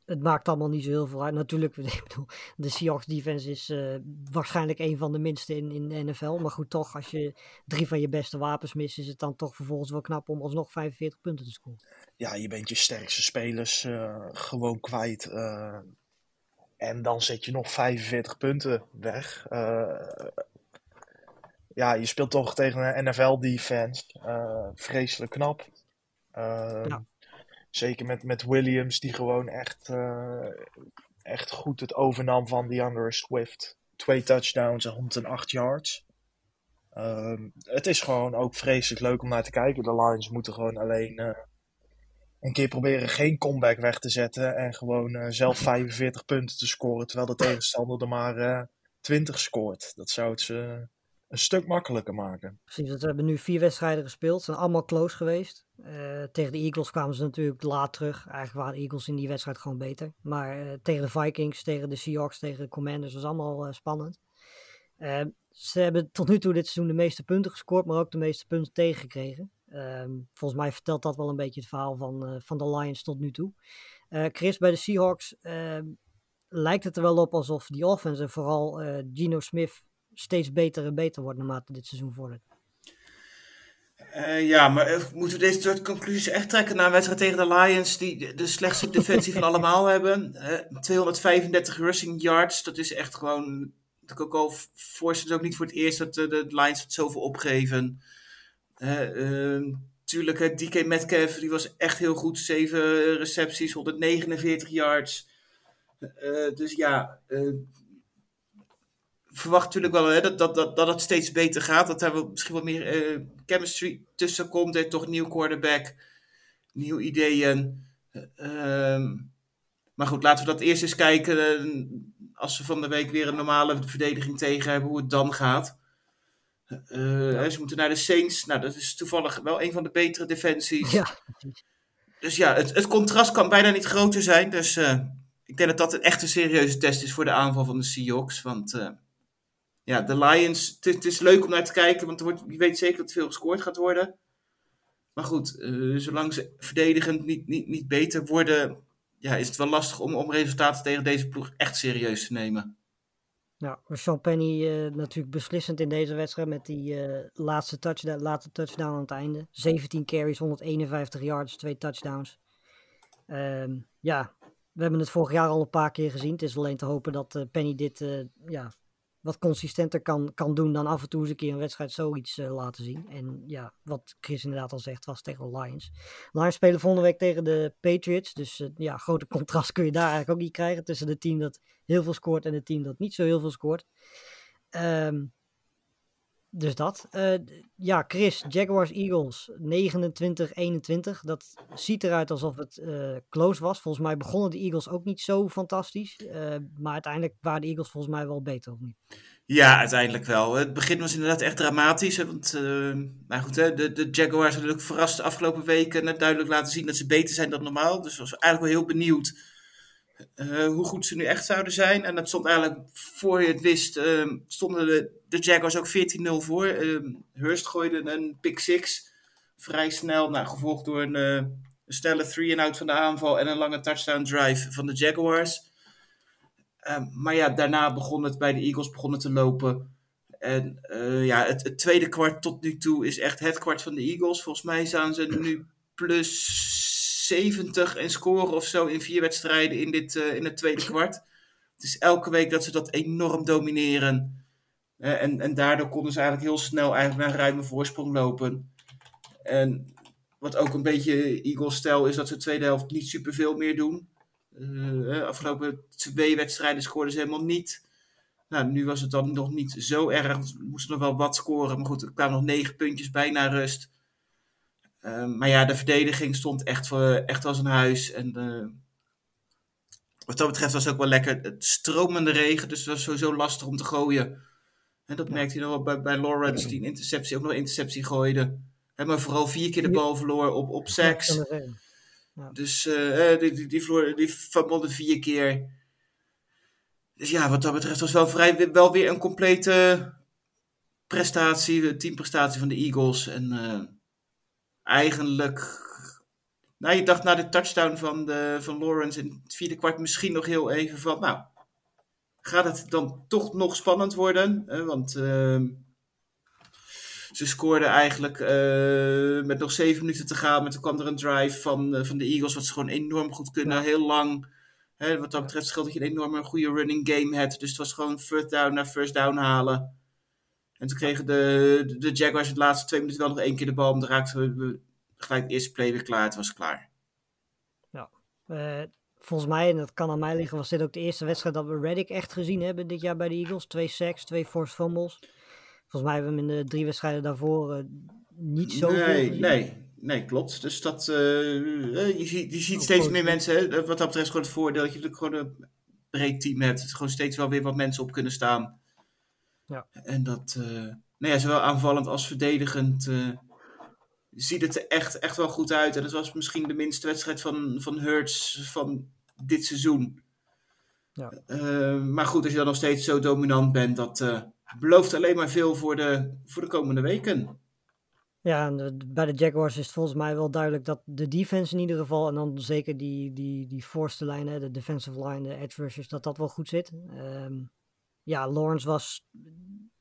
het maakt allemaal niet zo heel veel uit. Natuurlijk, ik bedoel, de Seahawks defense is eh, waarschijnlijk een van de minste in, in de NFL. Maar goed, toch, als je drie van je beste wapens mist, is het dan toch vervolgens wel knap om alsnog 45 punten te scoren. Ja, je bent je sterkste spelers eh, gewoon kwijt. En dan zet je nog 45 punten weg. Eh, ja, je speelt toch tegen een NFL-defense. eh, vreselijk knap. Ehm, Ja. Zeker met, met Williams, die gewoon echt, eh, echt goed het overnam van DeAndre Swift. Twee touchdowns en 108 yards. Ehm, het is gewoon ook vreselijk leuk om naar te kijken. De Lions moeten gewoon alleen een keer proberen geen comeback weg te zetten. En gewoon eh, zelf 45 punten te scoren. Terwijl de tegenstander er maar eh 20 scoort. Dat zou het ze een stuk makkelijker maken. Precies, want we hebben nu vier wedstrijden gespeeld. Ze zijn allemaal close geweest. Eh, tegen de Eagles kwamen ze natuurlijk laat terug. Eigenlijk waren de Eagles in die wedstrijd gewoon beter. Maar eh, tegen de Vikings, tegen de Seahawks, tegen de Commanders was allemaal eh, spannend. Eh, ze hebben tot nu toe dit seizoen de meeste punten gescoord, maar ook de meeste punten tegengekregen. Ehm, volgens mij vertelt dat wel een beetje het verhaal van, eh, van de Lions tot nu toe. Eh, Chris, bij de Seahawks ehm, lijkt het er wel op alsof die offense en vooral eh, Geno Smith steeds beter en beter wordt naarmate dit seizoen vordert. Ja, maar moeten we deze soort conclusies echt trekken na een wedstrijd tegen de Lions, die de, slechtste defensie van allemaal hebben? Eh, 235 rushing yards, dat is echt gewoon. Dat ik ook al voor het ook niet voor het eerst dat de, de Lions het zoveel opgeven. Eh, ehm, tuurlijk, hè, DK Metcalf die was echt heel goed. 7 recepties, 149 yards. Eh, dus ja, eh, verwacht natuurlijk wel hè, dat, dat, dat, dat het steeds beter gaat. Dat wel, misschien wat meer eh, chemistry tussen komt. Er toch nieuw quarterback, nieuwe ideeën. Ehm, maar goed, laten we dat eerst eens kijken. als we van de week weer een normale verdediging tegen hebben, hoe het dan gaat. Eh, Ze moeten naar de Saints. Nou, dat is toevallig wel een van de betere defensies. Ja, Dus ja, het, het contrast kan bijna niet groter zijn. Dus eh, ik denk dat dat een echt een serieuze test is voor de aanval van de Seahawks. Want eh, ja, de Lions, het, is- leuk om naar te kijken, want er wordt, je weet zeker dat veel gescoord gaat worden. Maar goed, zolang ze verdedigend niet, niet, niet beter worden, ja, is het wel lastig om, om resultaten tegen deze ploeg echt serieus te nemen. Ja, Sean Penny eh, natuurlijk beslissend in deze wedstrijd met die eh, laatste, touchdown, laatste touchdown aan het einde. 17 carries, 151 yards, twee touchdowns. Ehm, ja, we hebben het vorig jaar al een paar keer gezien. Het is alleen te hopen dat eh, Penny dit ja, wat consistenter kan, kan doen dan af en toe eens een keer een wedstrijd zoiets eh, laten zien. En ja, wat Chris inderdaad al zegt, was tegen de Lions. Lions spelen volgende week tegen de Patriots. Dus eh, ja, grote contrast kun je daar eigenlijk ook niet krijgen tussen het team dat heel veel scoort en het team dat niet zo heel veel scoort. Ehm, dus dat. Eh, ja, Chris, Jaguars Eagles 29-21. Dat ziet eruit alsof het eh, close was. Volgens mij begonnen de Eagles ook niet zo fantastisch. eh, maar uiteindelijk waren de Eagles volgens mij wel beter, of niet? Ja, uiteindelijk wel. Het begin was inderdaad echt dramatisch. Hè, want, eh, maar goed, hè, de, de Jaguars hebben ook verrast de afgelopen weken. Net duidelijk laten zien dat ze beter zijn dan normaal. Dus was eigenlijk wel heel benieuwd hoe goed ze nu echt zouden zijn. En dat stond eigenlijk, voor je het wist, stonden de, de Jaguars ook 14-0 voor. Hurst gooide een pick six vrij snel. Nou, gevolgd door een, eh, een three-and-out van de aanval en een lange touchdown drive van de Jaguars. Ehm, maar ja, daarna begon het bij de Eagles begonnen te lopen. En eh, ja, het, het tweede kwart tot nu toe is echt het kwart van de Eagles. Volgens mij staan ze nu plus 70 en scoren of zo in vier wedstrijden in, dit, eh, in het tweede kwart. Het is elke week dat ze dat enorm domineren. En, en daardoor konden ze eigenlijk heel snel eigenlijk naar een ruime voorsprong lopen. En wat ook een beetje Eagles-stijl is dat ze de tweede helft niet superveel meer doen. Eh, afgelopen twee wedstrijden scoorden ze helemaal niet. Nou, nu was het dan nog niet zo erg. Ze moesten nog wel wat scoren. Maar goed, er kwamen nog negen puntjes bij na rust. Eh, maar ja, de verdediging stond echt, echt als een huis. En eh, wat dat betreft was het ook wel lekker. Het stromende regen, dus het was sowieso lastig om te gooien. En dat merkte je nog wel bij, bij Lawrence, die een interceptie, ook nog interceptie gooide. Hè, maar vooral vier keer de bal verloor op, op regen. Dus eh, eh, die, die, die, verloor, die verbonden vier keer. Dus ja, wat dat betreft was wel, vrij, wel weer een complete prestatie, teamprestatie van de Eagles. En eh, eigenlijk, nou je dacht na de touchdown van, de, van Lawrence in het vierde kwart misschien nog heel even van, nou, gaat het dan toch nog spannend worden? Eh, want ehm, ze scoorden eigenlijk eh, met nog zeven minuten te gaan. Maar toen kwam er een drive van, eh, van de Eagles, wat ze gewoon enorm goed kunnen. Heel lang. Hè, wat dat betreft scheelt dat je een enorme goede running game hebt. Dus het was gewoon first down naar first down halen. En toen kregen de, de, de Jaguars de laatste twee minuten wel nog één keer de bal. Maar dan raakten we gelijk de eerste play weer klaar. Het was klaar. Eh, volgens mij, en dat kan aan mij liggen, was dit ook de eerste wedstrijd dat we Reddick echt gezien hebben dit jaar bij de Eagles. Twee sacks, twee forced fumbles. Volgens mij hebben we hem in de drie wedstrijden daarvoor eh, niet zo nee, nee, nee, klopt. Dus dat, eh, eh, je, ziet, je ziet Oh, steeds goed. meer mensen. Hè, wat dat betreft is gewoon het voordeel dat je natuurlijk gewoon een breed team hebt. Er gewoon steeds wel weer wat mensen op kunnen staan. Ja. En dat, eh, nou ja, zowel aanvallend als verdedigend ziet het er echt, echt wel goed uit. En het was misschien de minste wedstrijd van, van Hurts van dit seizoen. Ja. Eh, maar goed, als je dan nog steeds zo dominant bent, dat eh, belooft alleen maar veel voor de, voor de komende weken. Ja, en de- bij de Jaguars is het volgens mij wel duidelijk dat de defense in ieder geval, en dan zeker die, die, die voorste lijn, hè, de defensive line, de edge rushers, dat dat wel goed zit. Ehm, ja, Lawrence was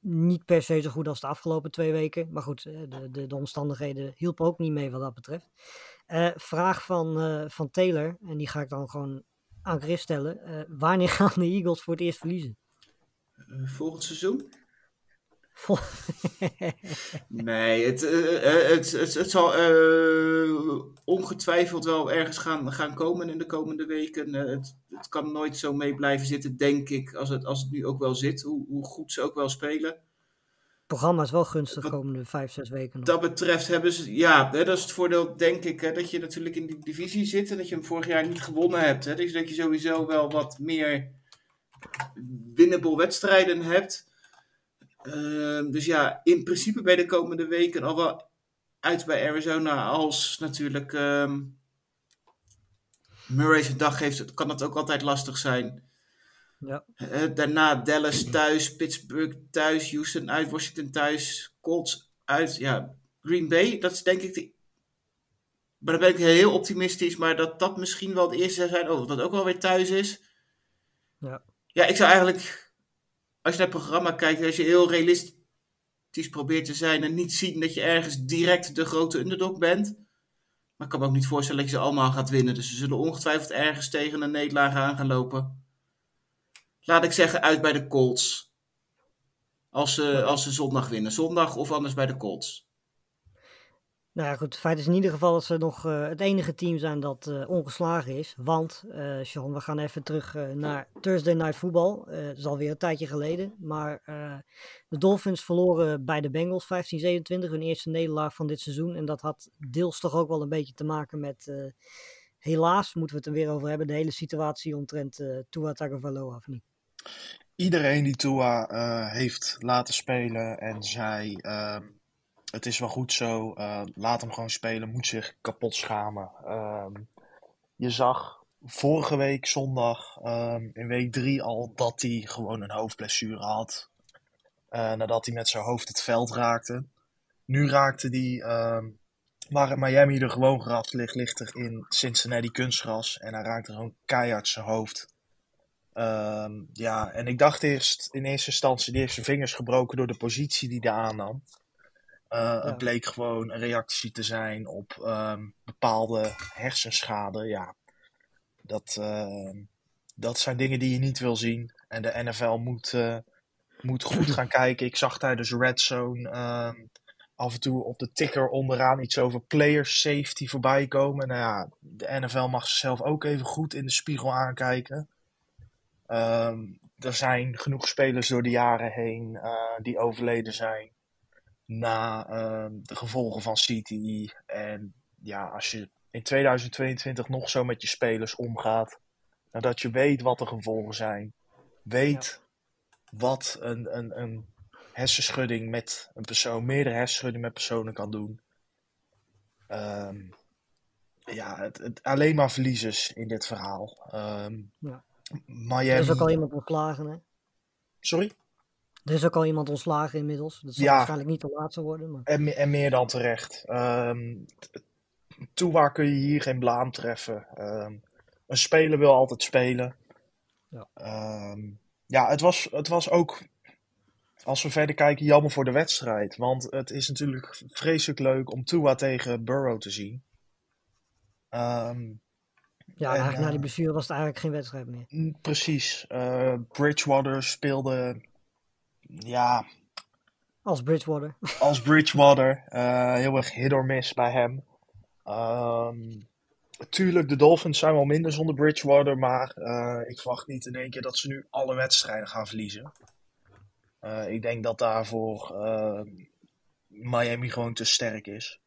niet per se zo goed als de afgelopen twee weken. Maar goed, eh, de, de, de omstandigheden hielpen ook niet mee wat dat betreft. Eh, vraag van, eh, van Taylor, en die ga ik dan gewoon aan Chris stellen. Eh, wanneer gaan de Eagles voor het eerst verliezen? Volgend seizoen? Vol- Nee, het, het, het, het zal ongetwijfeld wel ergens gaan, gaan komen in de komende weken. Het, het kan nooit zo mee blijven zitten, denk ik, als het, als het nu ook wel zit. Hoe, hoe goed ze ook wel spelen. Het programma is wel gunstig de komende vijf, zes weken nog. dat betreft hebben ze, ja, hè, dat is het voordeel, denk ik, hè, dat je natuurlijk in die divisie zit en dat je hem vorig jaar niet gewonnen hebt. Hè, dus dat je sowieso wel wat meer winnable wedstrijden hebt. Ehm, dus ja, in principe bij de komende weken al wel uit bij Arizona als natuurlijk ehm Murray zijn dag heeft, kan dat ook altijd lastig zijn. Ja. Daarna Dallas thuis, Pittsburgh thuis, Houston uit, Washington thuis, Colts uit. Ja, Green Bay, dat is denk ik de... Maar dan ben ik heel optimistisch, maar dat dat misschien wel het eerste zou zijn. Oh, dat ook wel weer thuis is. Ja. Ja, ik zou eigenlijk, als je naar het programma kijkt, als je heel realistisch probeert te zijn en niet zien dat je ergens direct de grote underdog bent, Maar ik kan me ook niet voorstellen dat je ze allemaal gaat winnen. Dus ze zullen ongetwijfeld ergens tegen een nederlaag aan gaan lopen. Laat ik zeggen, uit bij de Colts. Als ze, als ze zondag winnen. Zondag of anders bij de Colts. Nou ja, goed. Het feit is in ieder geval dat ze nog uh, het enige team zijn dat uh, ongeslagen is. Want, uh, Sean, we gaan even terug naar Thursday Night Football. Het is alweer een tijdje geleden. Maar de Dolphins verloren bij de Bengals 15-27. Hun eerste nederlaag van dit seizoen. En dat had deels toch ook wel een beetje te maken met... helaas, moeten we het er weer over hebben. De hele situatie omtrent Tua Tagovailoa, of niet? Iedereen die Tua heeft laten spelen en zei... Ehm, het is wel goed zo. Uh, laat hem gewoon spelen. Moet zich kapot schamen. Um, je zag vorige week zondag um, in week 3 al dat hij gewoon een hoofdblessure had. Uh, nadat hij met zijn hoofd het veld raakte. Nu raakte hij. Maar Miami er gewoon ligt, ligt in Cincinnati kunstgras. En hij raakte gewoon keihard zijn hoofd. Ja, en ik dacht eerst in eerste instantie, die heeft zijn vingers gebroken door de positie die hij aannam. Uh, ja. Het bleek gewoon een reactie te zijn op um, bepaalde hersenschade. Ja, dat, uh, dat zijn dingen die je niet wil zien. En de NFL moet, uh, moet goed gaan kijken. Ik zag tijdens Red Zone ehm, af en toe op de ticker onderaan iets over player safety voorbij komen. Nou ja, de NFL mag zichzelf ook even goed in de spiegel aankijken. Um, er zijn genoeg spelers door de jaren heen die overleden zijn na uh, de gevolgen van CTE. En ja, als je in 2022 nog zo met je spelers omgaat, nadat je weet wat de gevolgen zijn, weet ja. wat een, een, een hersenschudding met een persoon, meerdere hersenschuddingen met personen kan doen. Um, ja, het, het, alleen maar verliezers in dit verhaal. Um, ja. Miami... Er is ook al iemand ontslagen, hè? Sorry? Er is ook al iemand ontslagen inmiddels. Dat zal Ja. waarschijnlijk niet de laatste worden. Maar... En, en meer dan terecht. Ehm toe waar kun je hier geen blaam treffen? Ehm, een speler wil altijd spelen. Ja. Ehm, ja, het was, het was ook, als we verder kijken, jammer voor de wedstrijd. Want het is natuurlijk vreselijk leuk om Tua tegen Burrow te zien. Ehm, Ja, En, eigenlijk na die eh, blessure was het eigenlijk geen wedstrijd meer. mm, precies. Eh, Bridgewater speelde, ja, Als Bridgewater. als Bridgewater. eh, heel erg hit or miss bij hem. Ehm tuurlijk, de Dolphins zijn wel minder zonder Bridgewater, maar ik verwacht niet in één keer dat ze nu alle wedstrijden gaan verliezen. Ik denk dat daarvoor eh, Miami gewoon te sterk is.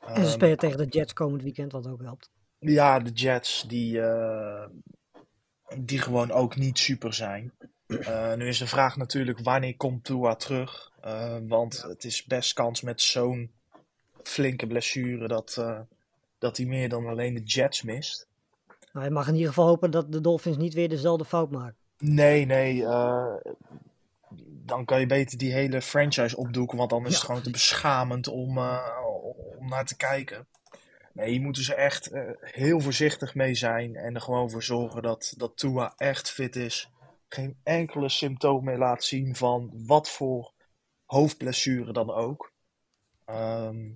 en ze Ehm, spelen tegen de Jets komend weekend, wat ook helpt. Ja, de Jets die, eh, die gewoon ook niet super zijn. Eh, nu is de vraag natuurlijk wanneer komt Tua terug? Eh, want het is best kans met zo'n flinke blessure dat, dat hij meer dan alleen de Jets mist. Maar je mag in ieder geval hopen dat de Dolphins niet weer dezelfde fout maken. Nee, nee. dan kan je beter die hele franchise opdoeken, want dan is het gewoon te beschamend om, om naar te kijken. Nee, hier moeten ze echt eh, heel voorzichtig mee zijn en er gewoon voor zorgen dat, dat Tua echt fit is. Geen enkele symptoom meer laat zien van wat voor hoofdblessure dan ook. Ehm,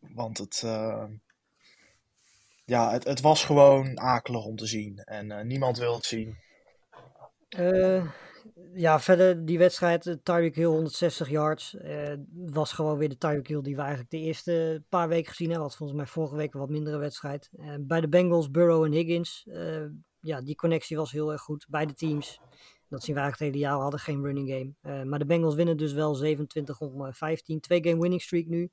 want het, eh, ja, het, het was gewoon akelig om te zien en eh, niemand wil het zien. Ja, verder die wedstrijd, eh, Tyreek Hill 160 yards, eh, was gewoon weer de Tyreek Hill die we eigenlijk de eerste paar weken gezien hebben. Was volgens mij vorige week een wat mindere wedstrijd. Eh, bij de Bengals, Burrow en Higgins, ja, die connectie was heel erg goed. Beide teams, dat zien we eigenlijk het hele jaar, hadden geen running game. Maar de Bengals winnen dus wel 27 om eh, 15. Twee game winning streak nu.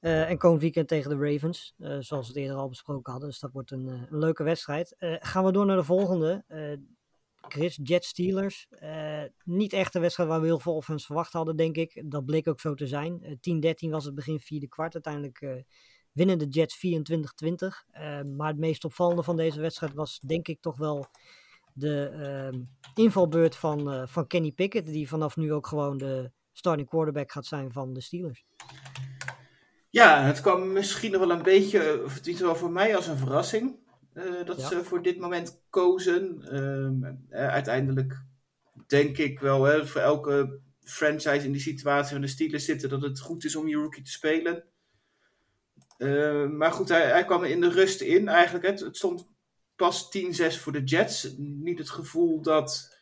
En komend weekend tegen de Ravens, zoals we het eerder al besproken hadden. Dus dat wordt een, een leuke wedstrijd. Gaan we door naar de volgende. Eh, Chris, Jet Steelers. Eh, niet echt een wedstrijd waar we heel veel ons verwacht hadden, denk ik. Dat bleek ook zo te zijn. Eh, 10-13 was het begin vierde kwart. Uiteindelijk eh, winnen de Jets 24-20. Eh, maar het meest opvallende van deze wedstrijd was, denk ik, toch wel de invalbeurt van, eh, van Kenny Pickett. Die vanaf nu ook gewoon de starting quarterback gaat zijn van de Steelers. Ja, het kwam misschien nog wel een beetje, of het wel voor mij als een verrassing. Eh, dat Ja. ze voor dit moment kozen. Ehm, eh, uiteindelijk denk ik wel, hè, voor elke franchise in die situatie van de Steelers zitten, dat het goed is om je rookie te spelen. Eh, maar goed, hij, hij kwam in de rust in eigenlijk. Het, het stond pas 10-6 voor de Jets. Niet het gevoel dat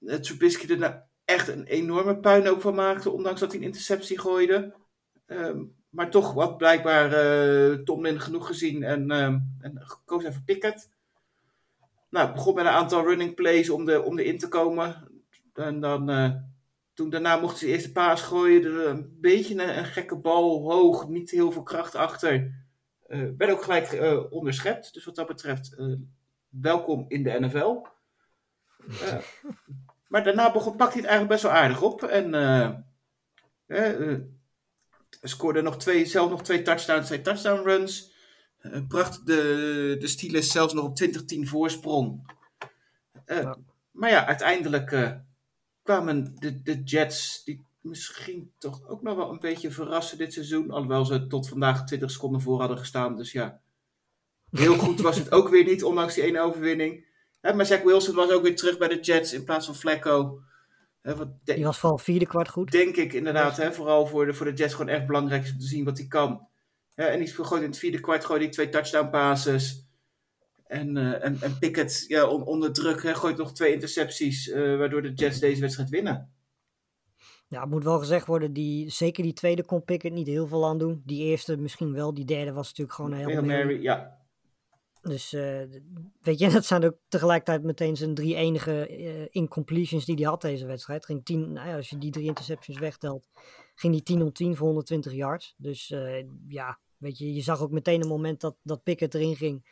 uh, Trubisky er nou echt een enorme puinhoop van maakte, ondanks dat hij een interceptie gooide. Ehm, maar toch wat blijkbaar uh, Tomlin genoeg gezien en, uh, en gekozen even Pickett. Nou, het begon met een aantal running plays om, de, om erin te komen. En dan, uh, toen daarna mocht ze eerst de paas gooien. Er een beetje een, een, gekke bal hoog, niet heel veel kracht achter. Uh, werd ook gelijk onderschept. Dus wat dat betreft, welkom in de NFL. maar daarna begon, pakte hij het eigenlijk best wel aardig op. En scoorde nog twee, zelf nog twee touchdowns, twee touchdown runs. Uh, bracht de, de Steelers zelfs nog op 20-10 voorsprong. Uh, ja. Maar ja, uiteindelijk uh, kwamen de, de Jets, die misschien toch ook nog wel een beetje verrassen dit seizoen. Alhoewel ze tot vandaag 20 seconden voor hadden gestaan. Dus ja, heel goed was het ook weer niet, ondanks die ene overwinning. maar Zach Wilson was ook weer terug bij de Jets in plaats van Flacco. He, die was vooral vierde kwart goed. Denk ik inderdaad. He, vooral voor de, voor de Jets gewoon echt belangrijk om te zien wat hij kan. Ja, en die gooit in het vierde kwart gooit hij twee touchdown passes. En, uh, en, en Pickett ja, on, onder druk he, gooit nog twee intercepties. Uh, waardoor de Jets deze wedstrijd winnen. Ja, het moet wel gezegd worden, die, zeker die tweede kon Pickett niet heel veel aan doen. Die eerste misschien wel, die derde was natuurlijk gewoon een heel Mary, ja. Dus uh, weet je, dat zijn ook tegelijkertijd meteen zijn drie enige uh, incompletions die hij had deze wedstrijd. Ging 10, nou ja, als je die drie interceptions wegtelt, ging die 10 om 10 voor 120 yards. Dus uh, ja, weet je, je zag ook meteen een moment dat, dat Pickett erin ging,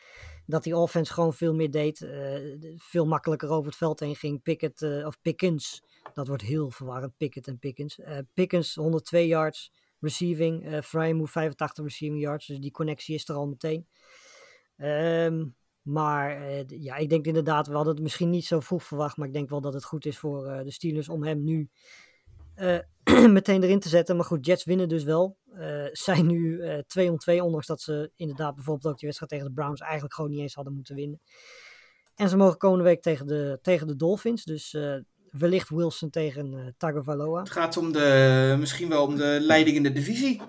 dat die offense gewoon veel meer deed. veel makkelijker over het veld heen ging. Pickett, of Pickens, dat wordt heel verwarrend, Pickett en Pickens. Pickens 102 yards receiving, uh, Frymouth 85 receiving yards. Dus die connectie is er al meteen. Um, maar uh, ja, ik denk inderdaad, we hadden het misschien niet zo vroeg verwacht, maar ik denk wel dat het goed is voor uh, de Steelers om hem nu uh, meteen erin te zetten. Maar goed, Jets winnen dus wel. zijn nu 2 om 2, ondanks dat ze inderdaad bijvoorbeeld ook die wedstrijd tegen de Browns eigenlijk gewoon niet eens hadden moeten winnen. En ze mogen komende week tegen de, tegen de Dolphins, dus wellicht Wilson tegen Tagovailoa. Het gaat om de, misschien wel om de leiding in de divisie.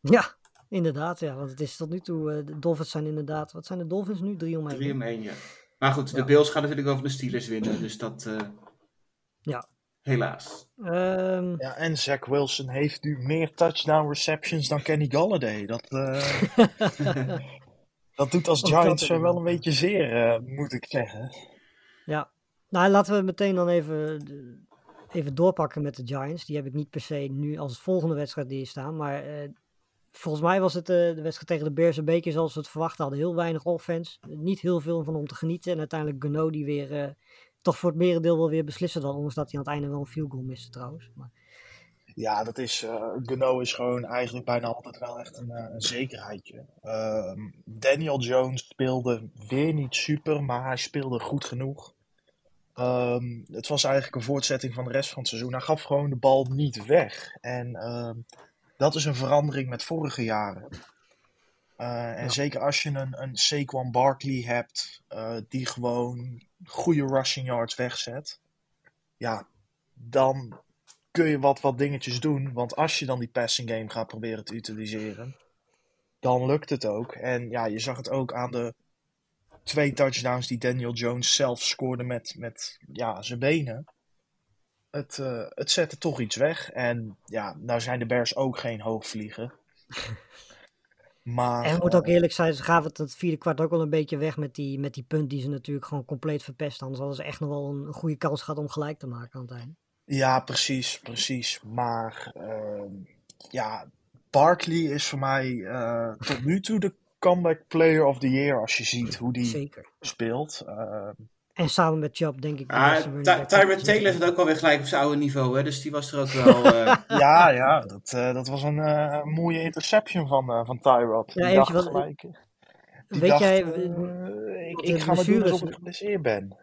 Ja, Inderdaad, ja, want het is tot nu toe, uh, de Dolphins zijn inderdaad, wat zijn de Dolphins nu? 3 om 1. 3 om 1, ja. Maar goed, de ja. Bills gaan natuurlijk over de Steelers winnen, dus dat, uh, ja. helaas. Um, ja, en Zach Wilson heeft nu meer touchdown receptions dan Kenny Galladay. Dat, uh, dat doet als Giants wel een beetje zeer, moet ik zeggen. Ja, nou laten we meteen dan even, even doorpakken met de Giants. Die heb ik niet per se nu als volgende wedstrijd die staan, maar volgens mij was het uh, de wedstrijd tegen de Bears een beetje zoals we het verwacht hadden. Heel weinig offense. Niet heel veel van om te genieten. En uiteindelijk Gano die weer uh, toch voor het merendeel wel weer beslissen dan. Ondanks dat hij aan het einde wel een field goal miste trouwens. Maar... Ja, dat is, uh, is gewoon eigenlijk bijna altijd wel echt een, een zekerheidje. Ehm, Daniel Jones speelde weer niet super, maar hij speelde goed genoeg. Um, het was eigenlijk een voortzetting van de rest van het seizoen. Hij gaf gewoon de bal niet weg. En ehm, dat is een verandering met vorige jaren. Uh, en ja. zeker als je een, een Saquon Barkley hebt, uh, die gewoon goede rushing yards wegzet, ja, dan kun je wat, wat dingetjes doen. Want als je dan die passing game gaat proberen te utiliseren, dan lukt het ook. En ja, je zag het ook aan de twee touchdowns die Daniel Jones zelf scoorde met, met ja, zijn benen het, uh, het zette toch iets weg. En ja, nou zijn de Bears ook geen hoogvlieger. maar, en moet ook eerlijk zijn, ze gaven het het vierde kwart ook wel een beetje weg met die, met die punt die ze natuurlijk gewoon compleet verpest. Anders hadden ze echt nog wel een, een goede kans gehad om gelijk te maken aan het einde. Ja, precies, precies. Maar uh, ja, Barkley is voor mij uh, tot nu toe de comeback player of the year als je ziet hoe die Zeker. speelt. Uh, en samen met Job, denk ik. Ah, Tyrod Taylor zit ook alweer gelijk op zijn oude niveau, hè? dus die was er ook wel. Uh... ja, ja, dat, uh, dat was een uh, mooie interception van, uh, van Tyrod. Ja, die dacht wat, gelijk. Die weet dacht, jij. ik, ik ga maar doen alsof ik geblesseerd ben.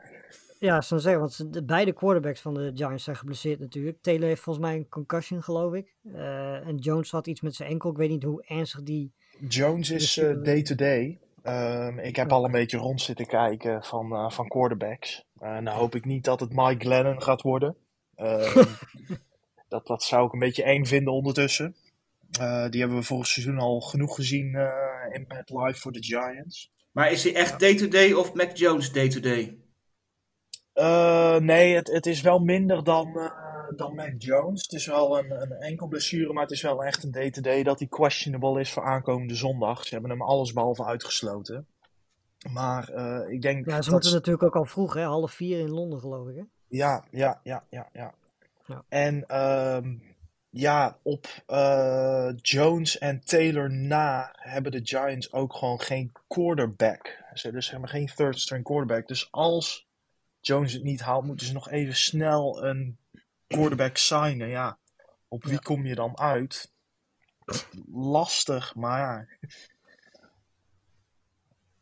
Ja, zo zeggen, want de, beide quarterbacks van de Giants zijn geblesseerd natuurlijk. Taylor heeft volgens mij een concussion, geloof ik. en Jones had iets met zijn enkel. Ik weet niet hoe ernstig die. Jones is day-to-day. Um, ik heb al een beetje rond zitten kijken van, uh, van quarterbacks. Uh, nou hoop ik niet dat het Mike Glennon gaat worden. Um, dat, dat zou ik een beetje eng vinden ondertussen. Eh, die hebben we vorig seizoen al genoeg gezien eh, in Mad Live voor de Giants. Maar is hij echt day-to-day of Mac Jones day-to-day? Eh, nee, het, het is wel minder dan, eh, dan Mac Jones. Het is wel een, een enkel blessure, maar het is wel echt een day-to-day dat hij questionable is voor aankomende zondag. Ze hebben hem allesbehalve uitgesloten. Maar eh, ik denk Ja, ze dat moeten natuurlijk ook al vroeg, hè? half vier in Londen geloof ik. Hè? Ja, ja, ja, ja, ja. Ja. En ehm, ja, op eh, Jones en Taylor na hebben de Giants ook gewoon geen quarterback. Ze dus hebben geen third string quarterback. Dus als Jones het niet haalt, moeten ze nog even snel een quarterback signen. Ja, op wie Ja. kom je dan uit? Lastig, maar ja.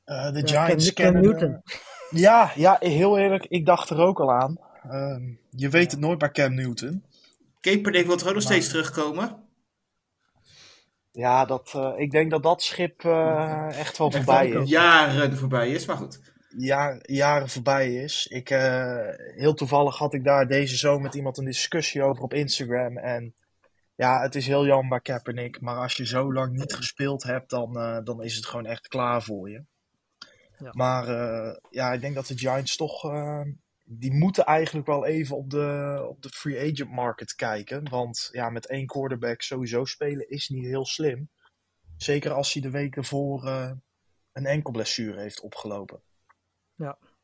Eh, de Ja, Giants kennen... Newton. Ja, ja, heel eerlijk, ik dacht er ook al aan. Ehm, je weet het nooit bij Cam Newton. Kaepernick wil toch ook nog Maar- steeds terugkomen? Ja, dat, eh, ik denk dat dat schip eh, echt wel voorbij is. Jaren voorbij is, maar goed. Ja, jaren voorbij is. Ik, eh, heel toevallig had ik daar deze zomer met iemand een discussie over op Instagram. En ja, het is heel jammer Kaepernick. Maar als je zo lang niet gespeeld hebt, dan, eh, dan is het gewoon echt klaar voor je. Ja. Maar eh, ja, ik denk dat de Giants toch... die moeten eigenlijk wel even op de, op de free agent market kijken. Want ja, met één quarterback sowieso spelen is niet heel slim. Zeker als hij de weken voor een enkel blessure heeft opgelopen.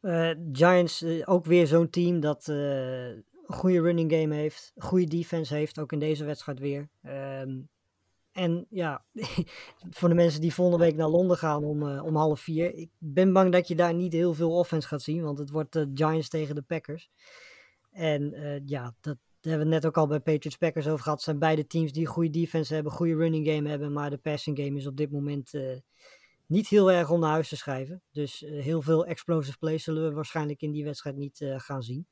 Eh, Giants, eh, ook weer zo'n team dat eh, een goede running game heeft, goede defense heeft, ook in deze wedstrijd weer. Ehm, en ja, voor de mensen die volgende week naar Londen gaan om, om half vier, ik ben bang dat je daar niet heel veel offense gaat zien, want het wordt de Giants tegen de Packers. En ja, dat hebben we net ook al bij Patriots Packers over gehad. Het zijn beide teams die goede defense hebben, goede running game hebben, maar de passing game is op dit moment niet heel erg om naar huis te schrijven. Dus eh, heel veel explosive plays zullen we waarschijnlijk in die wedstrijd niet eh, gaan zien.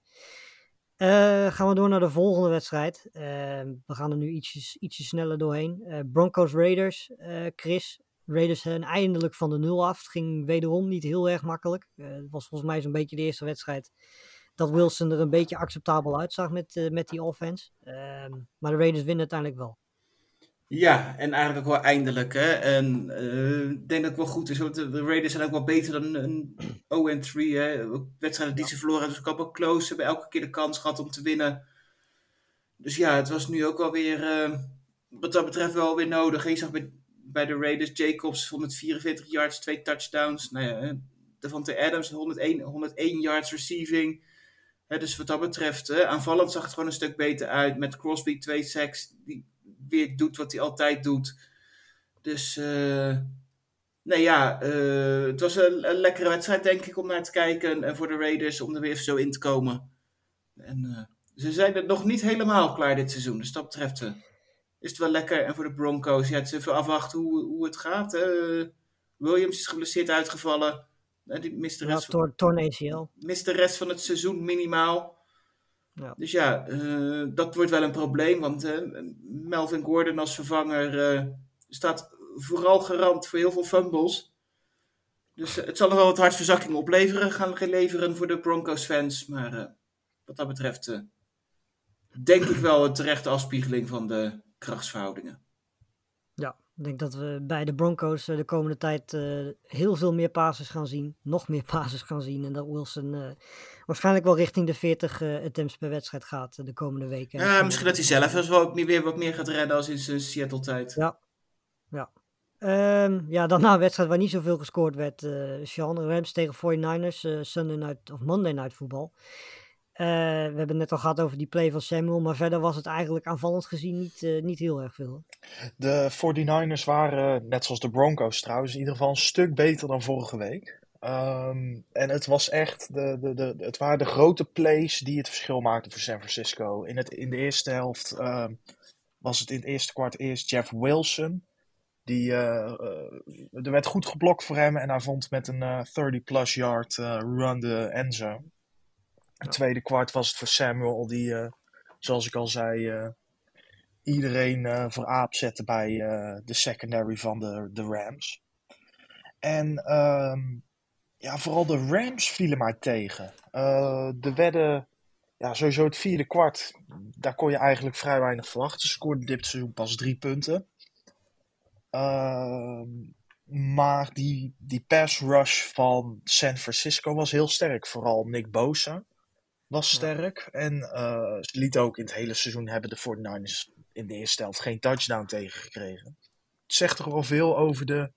Eh, gaan we door naar de volgende wedstrijd. Eh, we gaan er nu ietsjes, ietsje sneller doorheen. Broncos Raiders, Chris. Raiders zijn eindelijk van de nul af. Het ging wederom niet heel erg makkelijk. Het was volgens mij zo'n beetje de eerste wedstrijd dat Wilson er een beetje acceptabel uitzag met, met die offense. Ehm, maar de Raiders winnen uiteindelijk wel. Ja, en eigenlijk ook wel eindelijk. Hè? En eh, ik denk dat het wel goed is. Want de de Raiders zijn ook wel beter dan een 0-3. Hè? Ook Wedstrijden die ze verloren hebben, dus ook wel close. Ze hebben elke keer de kans gehad om te winnen. Dus ja, het was nu ook wel weer, eh, wat dat betreft, wel weer nodig. Je zag bij, bij de Raiders Jacobs 144 yards, twee touchdowns. Nou ja, hè, Devontae Adams 101, 101 yards receiving. Dus wat dat betreft, hè, aanvallend zag het gewoon een stuk beter uit. Met Crosby twee sacks, die weer doet wat hij altijd doet. Dus, eh nee ja, eh, het was een, een lekkere wedstrijd denk ik om naar te kijken. En voor de Raiders om er weer even zo in te komen. En eh, ze zijn er nog niet helemaal klaar dit seizoen. Dus dat betreft is het wel lekker. En voor de Broncos, ja, het is even afwachten hoe, hoe het gaat. Williams is geblesseerd uitgevallen. Die mist de Ja, van mist de rest van het seizoen minimaal. Ja. Dus ja, eh, dat wordt wel een probleem. Want eh, Melvin Gordon als vervanger eh, staat vooral garant voor heel veel fumbles. Dus het zal nog wel wat hartverzakking opleveren, gaan leveren voor de Broncos fans. Maar wat dat betreft denk ik wel een terechte afspiegeling van de krachtsverhoudingen. Ja, ik denk dat we bij de Broncos de komende tijd heel veel meer passes gaan zien. Nog meer passes gaan zien. En dat Wilson waarschijnlijk wel richting de 40 eh, attempts per wedstrijd gaat eh, de komende weken. Ja, misschien dat hij zelf eens wel ook niet weer wat meer gaat redden als in zijn Seattle-tijd. Ja. Ja. Ehm, ja, daarna een wedstrijd waar niet zoveel gescoord werd. eh Sean, Rams tegen 49ers, eh, Sunday night of Monday night voetbal. Eh, we hebben het net al gehad over die play van Samuel, maar verder was het eigenlijk aanvallend gezien niet, eh, niet heel erg veel. De 49ers waren, net zoals de Broncos trouwens, in ieder geval een stuk beter dan vorige week. Ehm, en het was echt, de, de, de, het waren de grote plays die het verschil maakten voor San Francisco. In, het, in de eerste helft ehm, was het in het eerste kwart eerst Jeff Wilson. Die, eh, er werd goed geblokt voor hem en hij vond met een 30-plus yard eh, run de endzone. Het tweede kwart was het voor Samuel, die, zoals ik al zei, iedereen voor aap zette bij de secondary van de, de Rams. En ehm, ja, vooral de Rams vielen mij tegen. Eh de wedden, ja, sowieso het vierde kwart, daar kon je eigenlijk vrij weinig verwachten. Ze scoorden dit seizoen pas drie punten. Ehm, maar die, die pass rush van San Francisco was heel sterk. Vooral Nick Bosa was sterk. En eh, ze lieten ook in het hele seizoen hebben de 49ers in de eerste helft geen touchdown tegengekregen. Het zegt toch wel veel over de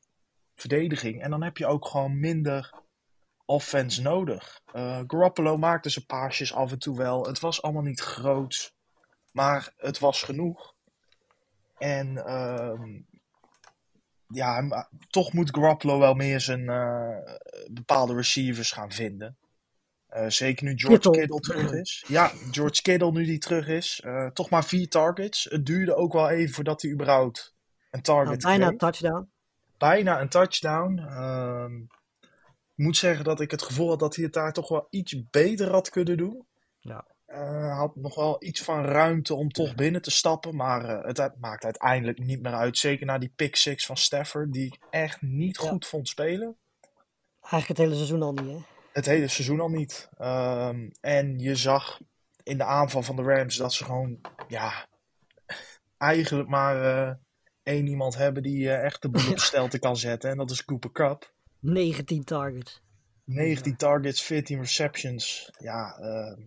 verdediging. En dan heb je ook gewoon minder offense nodig. Eh Garoppolo maakte zijn paasjes af en toe wel. Het was allemaal niet groot. Maar het was genoeg. En ehm, ja, maar toch moet Garoppolo wel meer zijn eh, bepaalde receivers gaan vinden. Eh, zeker nu George Kittle. Kittle terug is. Ja, George Kittle nu die terug is. Eh, toch maar vier targets. Het duurde ook wel even voordat hij überhaupt een target Nou, bijna kreeg een touchdown. bijna een touchdown. Ehm, moet zeggen dat ik het gevoel had dat hij het daar toch wel iets beter had kunnen doen. Ja. Eh, had nog wel iets van ruimte om toch binnen te stappen. Maar eh, het maakt uiteindelijk niet meer uit. Zeker na die pick six van Stafford. Die ik echt niet Ja. goed vond spelen. Eigenlijk het hele seizoen al niet, hè? Het hele seizoen al niet. Ehm, en je zag in de aanval van de Rams dat ze gewoon, ja, eigenlijk maar eh, één iemand hebben die echt de boel op stelte kan zetten. En dat is Cooper Cup. 19 targets. 19 targets, 14 receptions. Ja, eh,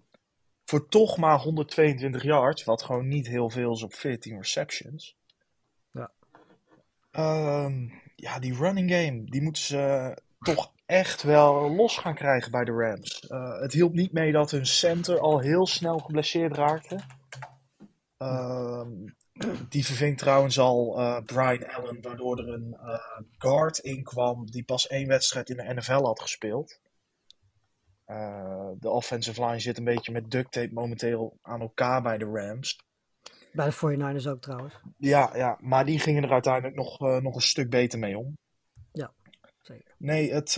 voor toch maar 122 yards, wat gewoon niet heel veel is op 14 receptions. Ja. Ehm, ja, die running game, die moeten ze toch echt wel los gaan krijgen bij de Rams. Eh, het hielp niet mee dat hun center al heel snel geblesseerd raakte. Ehm, die verving trouwens al eh, Brian Allen, waardoor er een eh, guard inkwam die pas één wedstrijd in de NFL had gespeeld. Eh, de offensive line zit een beetje met duct tape momenteel aan elkaar bij de Rams. Bij de 49ers ook trouwens. Ja, ja, maar die gingen er uiteindelijk nog, nog een stuk beter mee om. Zeker. Nee, het,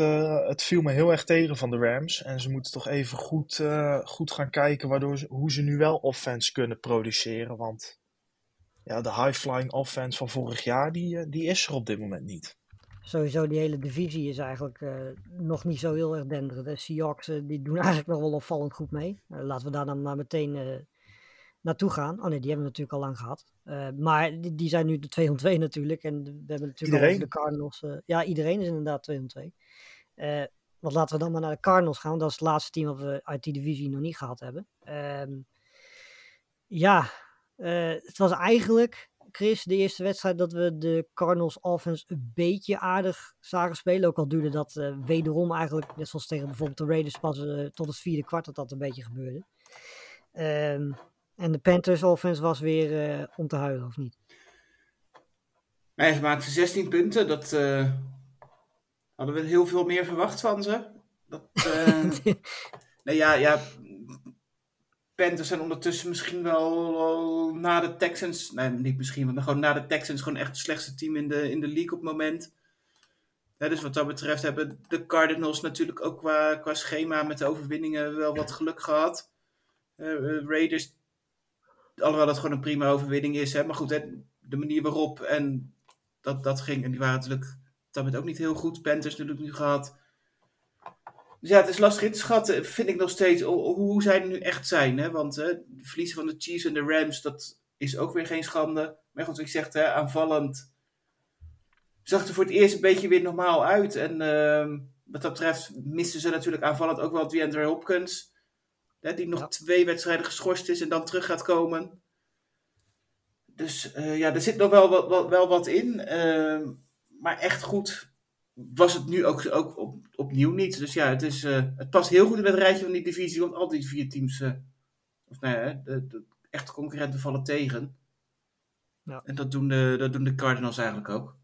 het viel me heel erg tegen van de Rams. En ze moeten toch even goed, goed gaan kijken waardoor ze, hoe ze nu wel offense kunnen produceren. Want ja, de high-flying offense van vorig jaar, die, eh, die is er op dit moment niet. Sowieso die hele divisie is eigenlijk eh, nog niet zo heel erg denderend. De Seahawks eh, die doen eigenlijk nog wel opvallend goed mee. Laten we daar dan maar meteen naartoe gaan. Oh nee, die hebben we natuurlijk al lang gehad. Eh, maar die, die zijn nu de 2 om 2 natuurlijk. En we hebben natuurlijk Iedereen. de Cardinals. ja, iedereen is inderdaad 2 om 2. Eh, want laten we dan maar naar de Cardinals gaan. Want dat is het laatste team wat we uit die divisie nog niet gehad hebben. Ehm, ja, eh, het was eigenlijk, Chris, de eerste wedstrijd dat we de Cardinals offense een beetje aardig zagen spelen. Ook al duurde dat eh, wederom eigenlijk, net zoals tegen bijvoorbeeld de Raiders, pas eh, tot het vierde kwart dat dat een beetje gebeurde. Ehm, en de Panthers offense was weer om te huilen, of niet? Nee, ze maakten 16 punten. Dat hadden we heel veel meer verwacht van ze. Dat, nee, ja, ja. Panthers zijn ondertussen misschien wel, na de Texans. Nee, niet misschien, maar gewoon na de Texans gewoon echt het slechtste team in de, in de league op het moment. Ja, dus wat dat betreft hebben de Cardinals natuurlijk ook qua, qua schema met de overwinningen wel wat geluk gehad. Eh, eh, Raiders, alhoewel dat gewoon een prima overwinning is. Hè, maar goed, hè, de manier waarop en dat, dat ging. En die waren natuurlijk dat moment ook niet heel goed. Panthers natuurlijk nu gehad. Dus ja, het is lastig in te schatten, vind ik nog steeds, hoe, zij er nu echt zijn. Hè? Want hè, het verliezen van de Chiefs en de Rams, dat is ook weer geen schande. Maar goed, ik zeg, hè, aanvallend zag er voor het eerst een beetje weer normaal uit. En ehm, wat dat betreft misten ze natuurlijk aanvallend ook wel DeAndre Hopkins. Hè, die nog Ja. twee wedstrijden geschorst is en dan terug gaat komen. Dus eh, ja, er zit nog wel wat, wat- wel wat in. Ehm, maar echt goed was het nu ook, ook op, opnieuw niet. Dus ja, het, is, eh, het past heel goed in het rijtje van die divisie. Want al die vier teams, eh, of nou ja, de, de echte concurrenten vallen tegen. Ja. En dat doen, de, dat doen de Cardinals eigenlijk ook.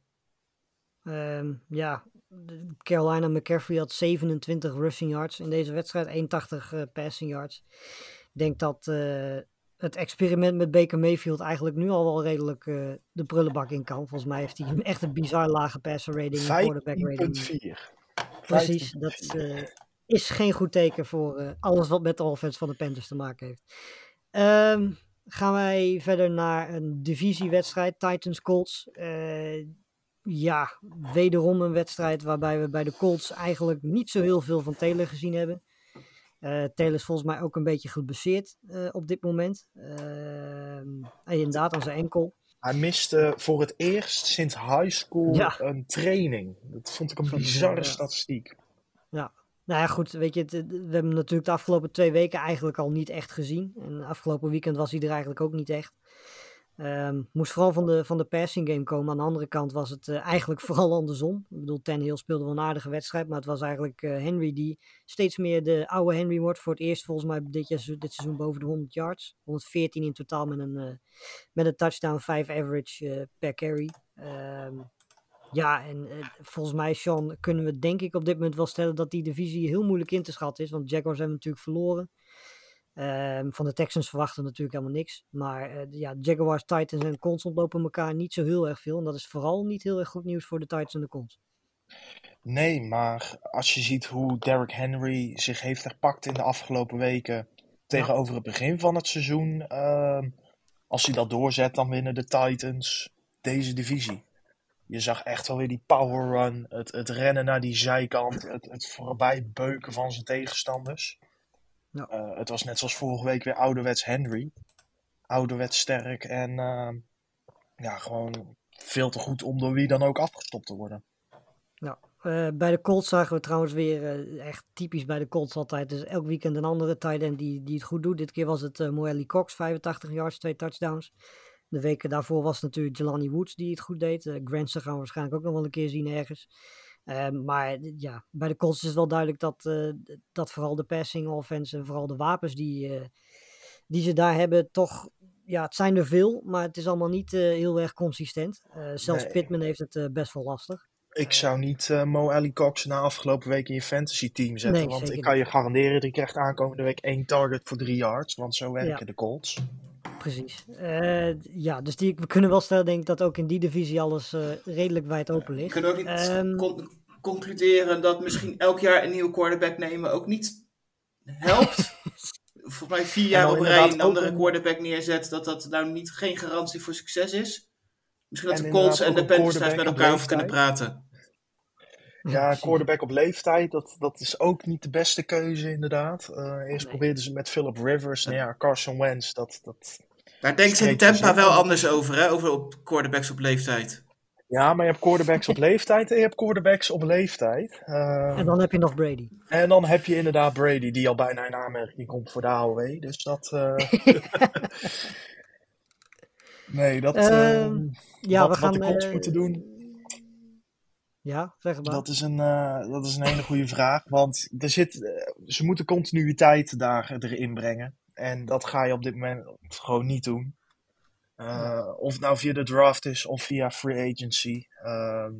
Ehm, ja, Carolina McCaffrey had 27 rushing yards in deze wedstrijd, 81 eh, passing yards. Ik denk dat het experiment met Baker Mayfield eigenlijk nu al wel redelijk eh, de prullenbak in kan. Volgens mij heeft hij een echt een bizar lage passer rating en quarterback rating. 15.4. Precies, dat eh, is geen goed teken voor eh, alles wat met de offense van de Panthers te maken heeft. Ehm, gaan wij verder naar een divisiewedstrijd, Titans-Colts. Ja, wederom een wedstrijd waarbij we bij de Colts eigenlijk niet zo heel veel van Taylor gezien hebben. Eh Taylor is volgens mij ook een beetje geblesseerd eh, op dit moment. En inderdaad aan zijn enkel. Hij miste voor het eerst sinds high school Ja. een training. Dat vond ik een bizarre bizar, ja. statistiek. Nou ja, goed, weet je, het- we hebben natuurlijk de afgelopen twee weken eigenlijk al niet echt gezien. En afgelopen weekend was hij er eigenlijk ook niet echt. Ehm, moest vooral van de, van de passing game komen. Aan de andere kant was het eh, eigenlijk vooral andersom. Ik bedoel, Tannehill speelde wel een aardige wedstrijd. Maar het was eigenlijk eh, Henry die steeds meer de oude Henry wordt. Voor het eerst volgens mij dit, dit seizoen boven de 100 yards. 114 in totaal met een, eh, met een touchdown, 5 average per carry. Ehm, ja, en volgens mij, Sean, kunnen we denk ik op dit moment wel stellen dat die divisie heel moeilijk in te schatten is. Want Jaguars hebben natuurlijk verloren. Ehm, van de Texans verwachten we natuurlijk helemaal niks. Maar eh, ja, Jaguars, Titans en Colts ontlopen elkaar niet zo heel erg veel. En dat is vooral niet heel erg goed nieuws voor de Titans en de Colts. Nee, maar als je ziet hoe Derrick Henry zich heeft herpakt in de afgelopen weken tegenover het begin van het seizoen, ehm, als hij dat doorzet, dan winnen de Titans deze divisie. Je zag echt wel weer die power run, het, het rennen naar die zijkant, het, het voorbij beuken van zijn tegenstanders. Ja. Eh, het was net zoals vorige week weer ouderwets Henry. Ouderwets sterk en ehm, ja, gewoon veel te goed om door wie dan ook afgestopt te worden. Eh, bij de Colts zagen we trouwens weer eh, echt typisch bij de Colts altijd. Dus elk weekend een andere tight end die, die het goed doet. Dit keer was het uh, Moelle Cox, 85 yards, twee touchdowns. De weken daarvoor was het natuurlijk Jelani Woods die het goed deed. Uh, gaan we waarschijnlijk ook nog wel een keer zien ergens. Uh, maar ja, bij de Colts is het wel duidelijk dat, uh, dat vooral de passing offense en vooral de wapens die, uh, die ze daar hebben, toch, ja, het zijn er veel, maar het is allemaal niet uh, heel erg consistent. Zelfs Nee. Pittman heeft het best wel lastig. Ik zou niet Mo Alley Cox na afgelopen week in je fantasy team zetten. Nee, want ik kan je garanderen, die krijgt aankomende week één target voor drie yards. Want zo werken Ja. de Colts. Precies. Uh, ja, dus die, we kunnen wel stellen, denk ik, dat ook in die divisie alles uh, redelijk wijd open We ligt. kunnen ook niet Ehm, con- concluderen dat misschien elk jaar een nieuwe quarterback nemen ook niet helpt. Volgens mij vier jaar op rij een andere een- quarterback neerzet, dat dat nou niet geen garantie voor succes is. Misschien dat En de Colts en de Panthers daar met elkaar over kunnen praten. Ja, quarterback op leeftijd, dat, dat is ook niet de beste keuze inderdaad. Uh, eerst Nee. probeerden ze met Philip Rivers. Nou ja, Carson Wentz, dat, dat... Daar denken ze in Tampa wel anders over, hè? Over op quarterbacks op leeftijd. Ja, maar je hebt quarterbacks op leeftijd en je hebt quarterbacks op leeftijd. Uh, En dan heb je nog Brady. en dan heb je inderdaad Brady, die al bijna in aanmerking komt voor de AOW. Dus dat... uh, nee, dat... Ehm, uh, Ja, wat, we gaan. wat de Colts eh, moeten doen, Ja, zeg maar. Dat is een, eh, dat is een hele goede vraag. Want er zit, eh, ze moeten continuïteit daar erin brengen. En dat ga je op dit moment gewoon niet doen. Eh, of het nou via de draft is of via free agency. Ehm,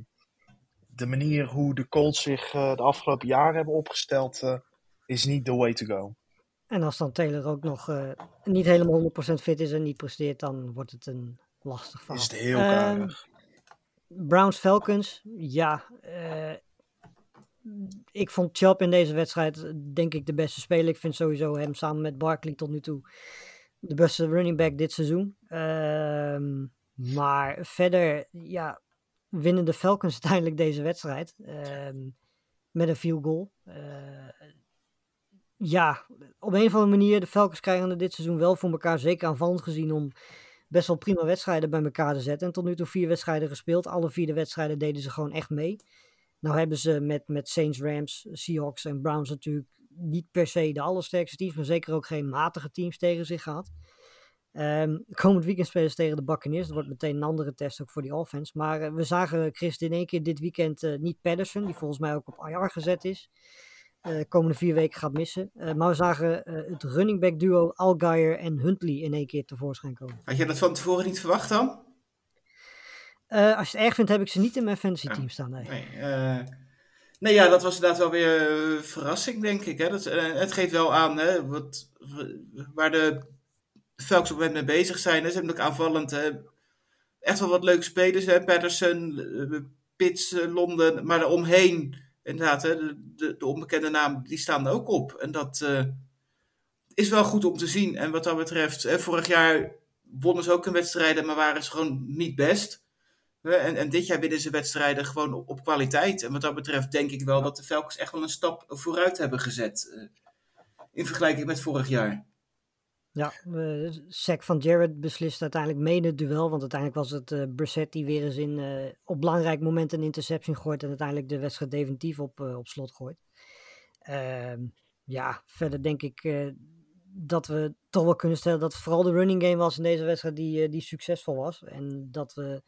de manier hoe de Colts zich eh, de afgelopen jaren hebben opgesteld eh, is niet the way to go. En als dan Taylor ook nog niet helemaal 100% fit is en niet presteert, dan wordt het een lastig verhaal. Is het heel Ehm, karig. Browns Falcons, ja. Ik vond Chubb in deze wedstrijd, eh, denk ik, de beste speler. Ik vind sowieso hem samen met Barkley tot nu toe de beste running back dit seizoen. Ehm, maar verder, ja, winnen de Falcons uiteindelijk deze wedstrijd. ehm, met een field goal. Eh, ja, op een of andere manier, de Falcons krijgen het dit seizoen wel voor elkaar, zeker aanvallend gezien, om best wel prima wedstrijden bij elkaar te zetten. En tot nu toe vier wedstrijden gespeeld. Alle vier de wedstrijden deden ze gewoon echt mee. Nou hebben ze met, met Saints, Rams, Seahawks en Browns natuurlijk niet per se de allersterkste teams, maar zeker ook geen matige teams tegen zich gehad. Ehm, komend weekend spelen ze tegen de Buccaneers. Dat wordt meteen een andere test ook voor die offense. Maar eh, we zagen Chris in één keer dit weekend eh, niet Patterson, die volgens mij ook op IR gezet is. eh komende vier weken gaat missen. Maar we zagen het running back duo Algier en Huntley in één keer tevoorschijn komen. Had je dat van tevoren niet verwacht dan? Eh, als je het erg vindt, heb ik ze niet in mijn fantasy team staan. Nee. Nee, eh, nee, ja, dat was inderdaad wel weer eh, verrassing, denk ik. Hè? Dat, het geeft wel aan hè, wat, waar de Falcons op het moment mee bezig zijn. Hè? Ze hebben ook aanvallend hè, echt wel wat leuke spelers. Hè? Patterson, Pitts, Londen. Maar daaromheen, inderdaad, hè, de, de, de onbekende namen, die staan er ook op. En dat is wel goed om te zien. En wat dat betreft, hè, vorig jaar wonnen ze ook een wedstrijden, maar waren ze gewoon niet best. En, en dit jaar winnen ze wedstrijden gewoon op, op kwaliteit. En wat dat betreft denk ik wel dat de Falcons echt wel een stap vooruit hebben gezet. eh, in vergelijking met vorig jaar. Ja, uh, sack van Jared beslist uiteindelijk mede het duel. Want uiteindelijk was het uh, Brissett die weer eens in, uh, op belangrijk moment een interception gooit. En uiteindelijk de wedstrijd definitief op, op slot gooit. Ehm, ja, verder denk ik dat we toch wel kunnen stellen dat vooral de running game was in deze wedstrijd die, die succesvol was. En dat we,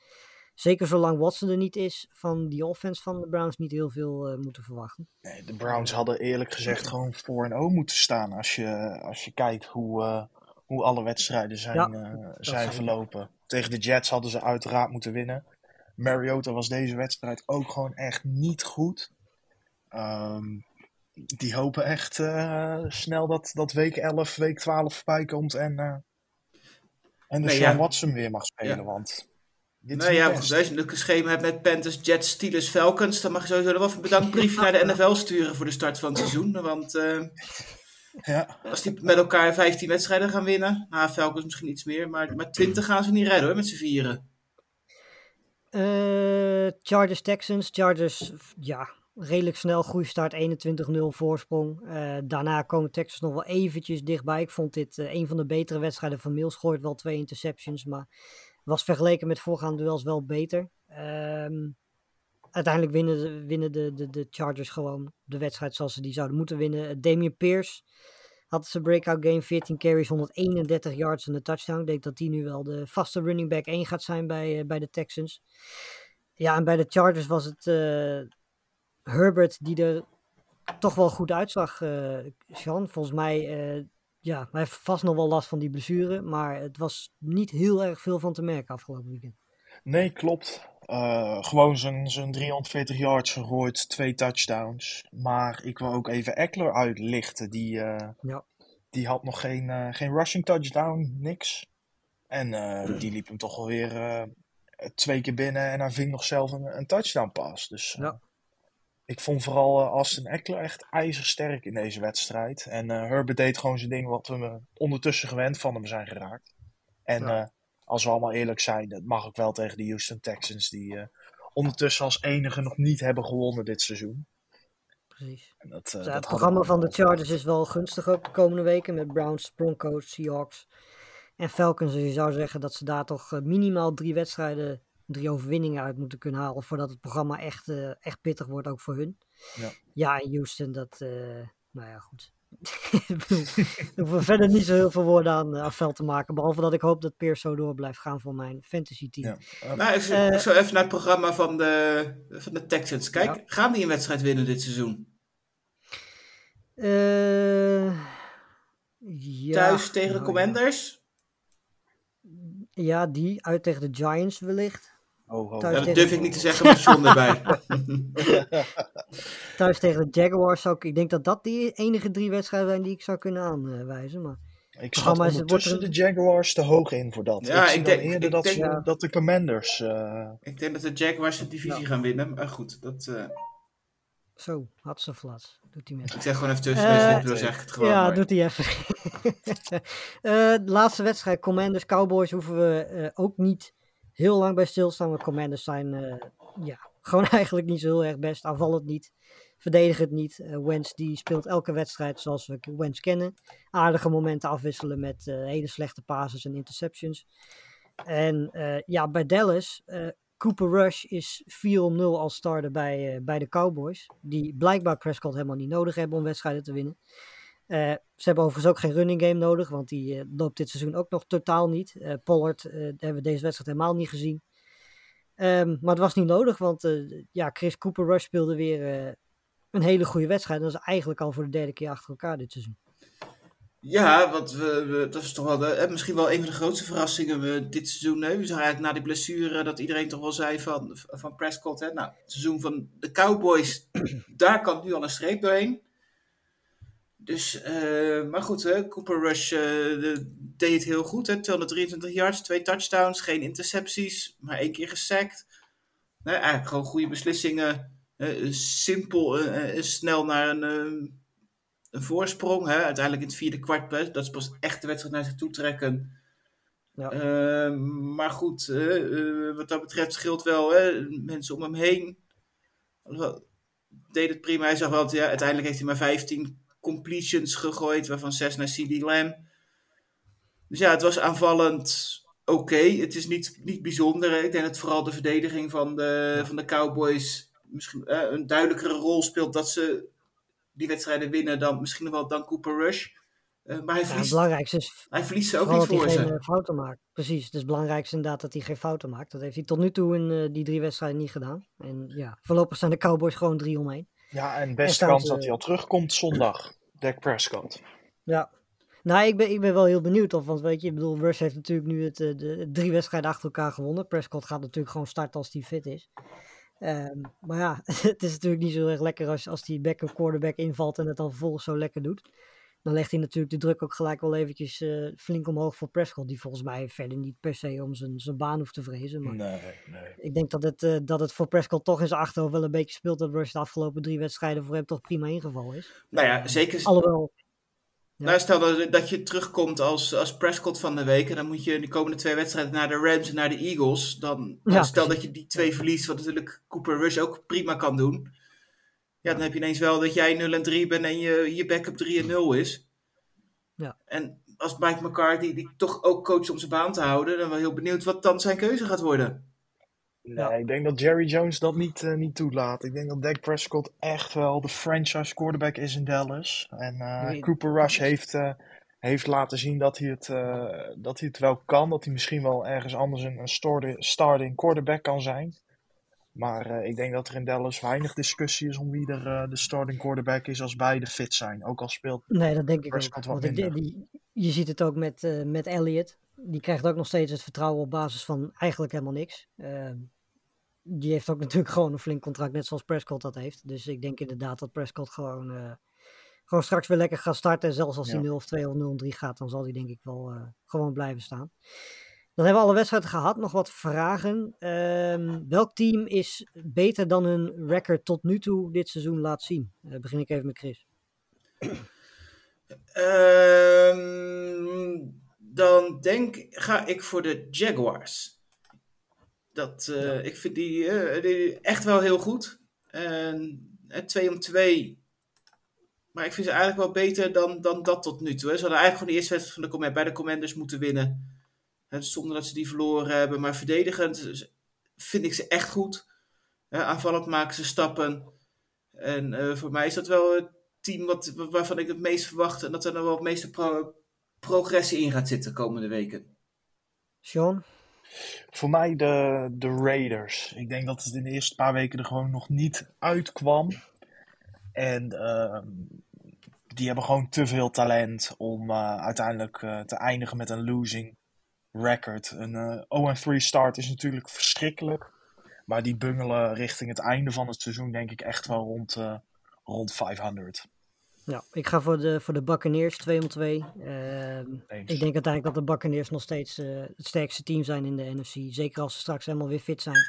zeker zolang Watson er niet is, van die offense van de Browns niet heel veel moeten verwachten. Nee, de Browns hadden eerlijk gezegd gewoon voor en O moeten staan als je, als je kijkt hoe hoe alle wedstrijden zijn, ja, uh, zijn verlopen. Tegen de Jets hadden ze uiteraard moeten winnen. Mariota was deze wedstrijd ook gewoon echt niet goed. Um, die hopen echt uh, snel dat, dat week 11, week 12 voorbij komt en, uh, en de nee, Sean ja. Watson weer mag spelen. Ja. Want dit nou ja, als je een schema hebt met Panthers, Jets, Steelers, Falcons, dan mag je sowieso nog wel een bedankbrief naar de NFL sturen voor de start van het seizoen. Want ja. Als die met elkaar 15 wedstrijden gaan winnen, nou, Falcons misschien iets meer, maar, maar 20 gaan ze niet redden hoor, met z'n vieren. Uh, Chargers Texans. Chargers, ja, redelijk snel groeistart, 21-0 voorsprong. Uh, daarna komen Texans nog wel eventjes dichtbij. Ik vond dit uh, een van de betere wedstrijden van Mills. Gooit wel twee interceptions, maar was vergeleken met voorgaande duels wel beter. Um, uiteindelijk winnen, de, winnen de, de, de Chargers gewoon de wedstrijd zoals ze die zouden moeten winnen. Damian Pierce had zijn breakout game, 14 carries, 131 yards en een touchdown. Ik denk dat die nu wel de vaste running back 1 gaat zijn bij, uh, bij de Texans. Ja, en bij de Chargers was het uh, Herbert die er toch wel goed uitzag, uh, Sean. Volgens mij, ja, hij heeft vast nog wel last van die blessure, maar het was niet heel erg veel van te merken afgelopen weekend. Nee, klopt. Uh, gewoon zijn, zijn 340 yards gegooid, twee touchdowns. Maar ik wil ook even Eckler uitlichten. Die, uh, ja. die had nog geen, uh, geen rushing touchdown, niks. En die liep hem toch alweer twee keer binnen en hij ving nog zelf een, een touchdown pass. Dus ja. Ik vond vooral Austin Eckler echt ijzersterk in deze wedstrijd. En Herbert deed gewoon zijn ding wat we ondertussen gewend van hem zijn geraakt. En ja als we allemaal eerlijk zijn, dat mag ook wel tegen de Houston Texans, die uh, ondertussen als enige nog niet hebben gewonnen dit seizoen. Precies. En dat, uh, ja, het programma van de Chargers is wel gunstig ook de komende weken met Browns, Broncos, Seahawks en Falcons. Dus je zou zeggen dat ze daar toch uh, minimaal drie wedstrijden, drie overwinningen uit moeten kunnen halen voordat het programma echt, echt pittig wordt ook voor hun. Ja, ja en Houston, dat, nou ja, goed. ik hoef verder niet zo heel veel woorden aan uh, afvel te maken. Behalve dat ik hoop dat Peers zo door blijft gaan voor mijn fantasy team. Ja. Nou, ik, uh, zou even naar het programma van de, van de Texans. Kijk, ja. gaan die een wedstrijd winnen dit seizoen? Uh, ja, Thuis tegen de nou, Commanders? Ja, die. Uit tegen de Giants wellicht. Oh, oh. Ja, dat durf ik niet te zeggen met John erbij. Thuis tegen de Jaguars zou ik... Ik denk dat dat die enige drie wedstrijden zijn die ik zou kunnen aanwijzen. Maar ik schat ondertussen de Jaguars te hoog in voor dat. Ja, ik, ik denk eerder ik dat, denk, ze, dat de Commanders... Uh... Ik denk dat de Jaguars de divisie ja. gaan winnen. Maar goed, dat... Uh... Zo, had ze vlat. Doet hij met. Ik zeg gewoon even tussen. Uh, dus zeg het gewoon. Ja, maar. doet hij even. de laatste wedstrijd, Commanders, Cowboys, hoeven we ook niet heel lang bij stilstaan. Want Commanders zijn uh, ja, gewoon eigenlijk niet zo heel erg best. Aanvallend niet. Verdedigen het niet. Uh, Wentz die speelt elke wedstrijd zoals we Wentz kennen. Aardige momenten afwisselen met uh, hele slechte passes en interceptions. En ja, bij Dallas, Cooper Rush is 4 om 0 als starter bij, bij de Cowboys. Die blijkbaar Prescott helemaal niet nodig hebben om wedstrijden te winnen. Uh, ze hebben overigens ook geen running game nodig, want die uh, loopt dit seizoen ook nog totaal niet. Uh, Pollard hebben we deze wedstrijd helemaal niet gezien. Um, maar het was niet nodig, want ja, Chris Cooper Rush speelde weer een hele goede wedstrijd. Dat is eigenlijk al voor de derde keer achter elkaar dit seizoen. Ja, want we, we, dat is toch wel de, misschien wel een van de grootste verrassingen we dit seizoen. Eigenlijk na die blessure dat iedereen toch wel zei van, van Prescott. Hè? Nou, het seizoen van de Cowboys, daar kan nu al een streep doorheen. Dus, uh, maar goed, hè, Cooper Rush uh, deed het heel goed. Hè? 223 yards, twee touchdowns, geen intercepties, maar één keer gesackt. Eigenlijk gewoon goede beslissingen. Simpel en snel naar een, een voorsprong. Hè? Uiteindelijk in het vierde kwart, dat is pas echt de wedstrijd naar zich toe trekken. Ja. maar goed, wat dat betreft scheelt wel hè, mensen om hem heen. Deed het prima. Hij zag wel, ja, uiteindelijk heeft hij maar 15 completions gegooid, waarvan 6 naar CD Lamb. Dus ja, het was aanvallend oké. Het is niet, niet bijzonder. Ik denk dat vooral de verdediging van de, van de Cowboys misschien eh, een duidelijkere rol speelt dat ze die wedstrijden winnen dan misschien nog wel dan Cooper Rush. Uh, maar hij Ja, het verliest, belangrijkste is hij verliest ze ook niet voor ze. eh, fouten maakt. Precies, het is belangrijk inderdaad dat hij geen fouten maakt. Dat heeft hij tot nu toe in eh, die drie wedstrijden niet gedaan. En ja, voorlopig zijn de Cowboys gewoon drie omheen. Ja, en best kans dat hij al terugkomt zondag. Dak Prescott. Ja. Nou, ik ben, ik ben wel heel benieuwd of, want weet je, ik bedoel, Rush heeft natuurlijk nu het, eh, de, drie wedstrijden achter elkaar gewonnen. Prescott gaat natuurlijk gewoon starten als hij fit is. Ehm, maar ja, het is natuurlijk niet zo erg lekker als, als die backup quarterback invalt en het dan vervolgens zo lekker doet. Dan legt hij natuurlijk de druk ook gelijk wel eventjes eh, flink omhoog voor Prescott, die volgens mij verder niet per se om zijn, zijn baan hoeft te vrezen. Maar Nee, nee. ik denk dat het, eh, dat het voor Prescott toch in zijn achterhoofd wel een beetje speelt dat Rush de afgelopen drie wedstrijden voor hem toch prima ingevallen is. Nou ja, zeker. Alhoewel, Ja. Nou, stel dat, dat je terugkomt als, als Prescott van de week. En dan moet je de komende twee wedstrijden naar de Rams en naar de Eagles. Dan, dan Ja, stel precies. dat je die twee verliest, wat natuurlijk Cooper Rush ook prima kan doen. Ja, dan heb je ineens wel dat jij 0 en 3 bent en je, je backup 3 en 0 is. Ja. En als Mike McCarthy, die toch ook coacht om zijn baan te houden, dan ben ik heel benieuwd wat dan zijn keuze gaat worden. Nee, Ja. ik denk dat Jerry Jones dat niet, eh, niet toelaat. Ik denk dat Dak Prescott echt wel de franchise quarterback is in Dallas. En eh, Nee, Cooper Rush heeft, eh, heeft laten zien dat hij, het, eh, dat hij het wel kan. Dat hij misschien wel ergens anders een, een starting quarterback kan zijn. Maar eh, ik denk dat er in Dallas weinig discussie is om wie er eh, de starting quarterback is als beide fit zijn. Ook al speelt Nee, dat denk ik ook. Prescott wat Want ik, die, je ziet het ook met, eh met Elliott. Die krijgt ook nog steeds het vertrouwen op basis van eigenlijk helemaal niks. Ehm, die heeft ook natuurlijk gewoon een flink contract, net zoals Prescott dat heeft. Dus ik denk inderdaad dat Prescott gewoon, gewoon straks weer lekker gaat starten. En zelfs als hij Ja. 0 of 2 of 0 3 gaat, dan zal hij denk ik wel gewoon blijven staan. Dan hebben we alle wedstrijden gehad. Nog wat vragen. Ehm, welk team is beter dan hun record tot nu toe dit seizoen laat zien? Eh, begin ik even met Chris. Ehm, dan denk ga ik voor de Jaguars. Dat, eh, Ik vind die, eh, die echt wel heel goed. En 2 om 2. Maar ik vind ze eigenlijk wel beter dan, dan dat tot nu toe. Hè. Ze hadden eigenlijk gewoon de eerste wedstrijd van de bij de Commanders moeten winnen. Hè, zonder dat ze die verloren hebben. Maar verdedigend vind ik ze echt goed. Hè, aanvallend maken ze stappen. En eh, voor mij is dat wel het team wat, waarvan ik het meest verwacht. En dat er nog wel het meeste pro- progressie in gaat zitten de komende weken. Sean? Voor mij de, de Raiders. Ik denk dat het in de eerste paar weken er gewoon nog niet uitkwam. En ehm, die hebben gewoon te veel talent om eh, uiteindelijk eh, te eindigen met een losing record. Een eh 0-3 start is natuurlijk verschrikkelijk. Maar die bungelen richting het einde van het seizoen denk ik echt wel rond, eh, rond 500. Ja, ik ga voor de, voor de Buccaneers 2 om 2. Ehm, ik denk uiteindelijk dat de Buccaneers nog steeds eh, het sterkste team zijn in de NFC. Zeker als ze straks helemaal weer fit zijn.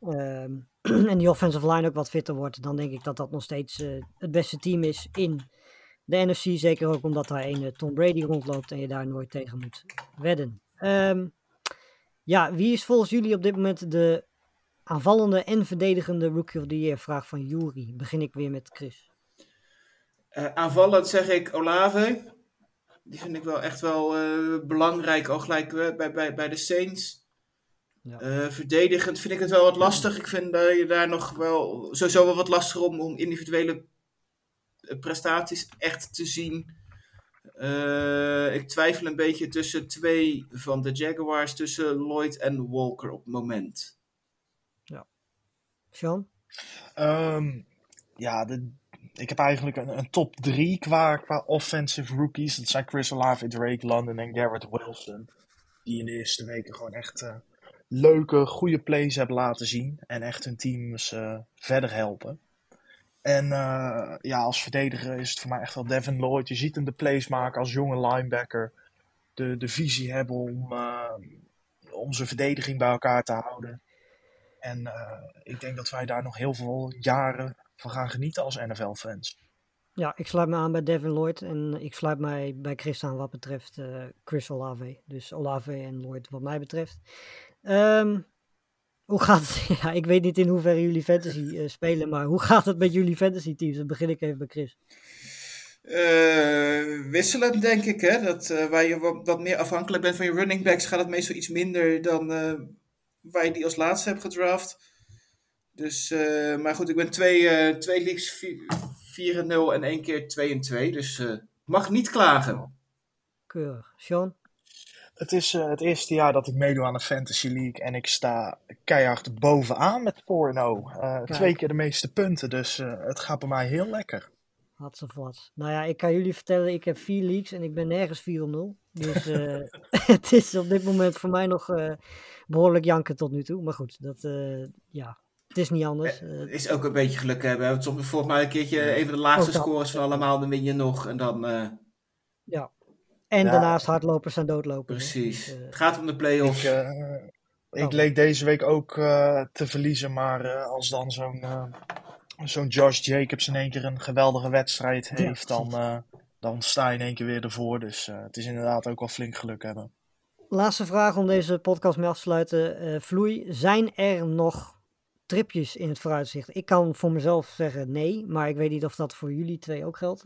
Ehm, en die offensive line ook wat fitter wordt. Dan denk ik dat dat nog steeds het beste team is in de NFC. Zeker ook omdat daar een Tom Brady rondloopt en je daar nooit tegen moet wedden. Ehm, ja, wie is volgens jullie op dit moment de aanvallende en verdedigende Rookie of the Year? Vraag van Jury. Begin ik weer met Chris. Eh, aanvallend zeg ik Olave. Die vind ik wel echt wel eh, belangrijk, al gelijk eh, bij, bij, bij de Saints. Ja. Verdedigend vind ik het wel wat lastig. Ik vind dat je daar nog wel sowieso wel wat lastiger om, om individuele prestaties echt te zien. Eh, ik twijfel een beetje tussen twee van de Jaguars, tussen Lloyd en Walker op het moment. Sean? Ehm, ja, de, ik heb eigenlijk een, een top 3 qua, qua offensive rookies. Dat zijn Chris Olave, Drake London en Garrett Wilson. Die in de eerste weken gewoon echt eh, leuke, goede plays hebben laten zien. En echt hun teams eh, verder helpen. En eh, ja, als verdediger is het voor mij echt wel Devin Lloyd. Je ziet hem de plays maken als jonge linebacker. De, de visie hebben om, om zijn verdediging bij elkaar te houden. En eh, ik denk dat wij daar nog heel veel jaren van gaan genieten als NFL-fans. Ja, ik sluit me aan bij Devin Lloyd en ik sluit mij bij Chris aan wat betreft Chris Olave. Dus Olave en Lloyd wat mij betreft. Ehm, hoe gaat het? Ja, ik weet niet in hoeverre jullie fantasy eh, spelen, maar hoe gaat het met jullie fantasy teams? Dan begin ik even bij Chris. Eh, wisselend, denk ik. Hè? Dat, eh, waar je wat, wat meer afhankelijk bent van je running backs, gaat het meestal iets minder dan waar je die als laatste hebt gedraft. Dus, maar goed, ik ben twee, twee leagues 4-0 en één keer 2-2. Dus mag niet klagen. Keurig. Sean? Het is eh, het eerste jaar dat ik meedoe aan de Fantasy League en ik sta keihard bovenaan met 4-0. Eh, twee keer de meeste punten, dus eh, het gaat bij mij heel lekker. Had ze wat. Nou ja, ik kan jullie vertellen, ik heb vier leagues en ik ben nergens 4 om 0. Dus eh, het is op dit moment voor mij nog eh, behoorlijk janken tot nu toe. Maar goed, dat, eh, ja, het is niet anders. Eh, Is ook een beetje geluk hebben. Soms volgens mij een keertje even de laagste scores van allemaal, dan win je nog. En dan, eh, ja. En Ja. daarnaast hardlopers en doodlopers. precies. Dus, eh, Het gaat om de play-offs. Ik, eh, ik Oh. leek deze week ook eh, te verliezen, maar eh, als dan zo'n eh, zo'n Josh Jacobs in één keer een geweldige wedstrijd Ja, heeft, dan, eh, dan sta je in één keer weer ervoor. Dus eh, het is inderdaad ook wel flink geluk hebben. Laatste vraag om deze podcast mee af te sluiten. Eh Vloei, zijn er nog tripjes in het vooruitzicht? Ik kan voor mezelf zeggen nee, maar ik weet niet of dat voor jullie twee ook geldt.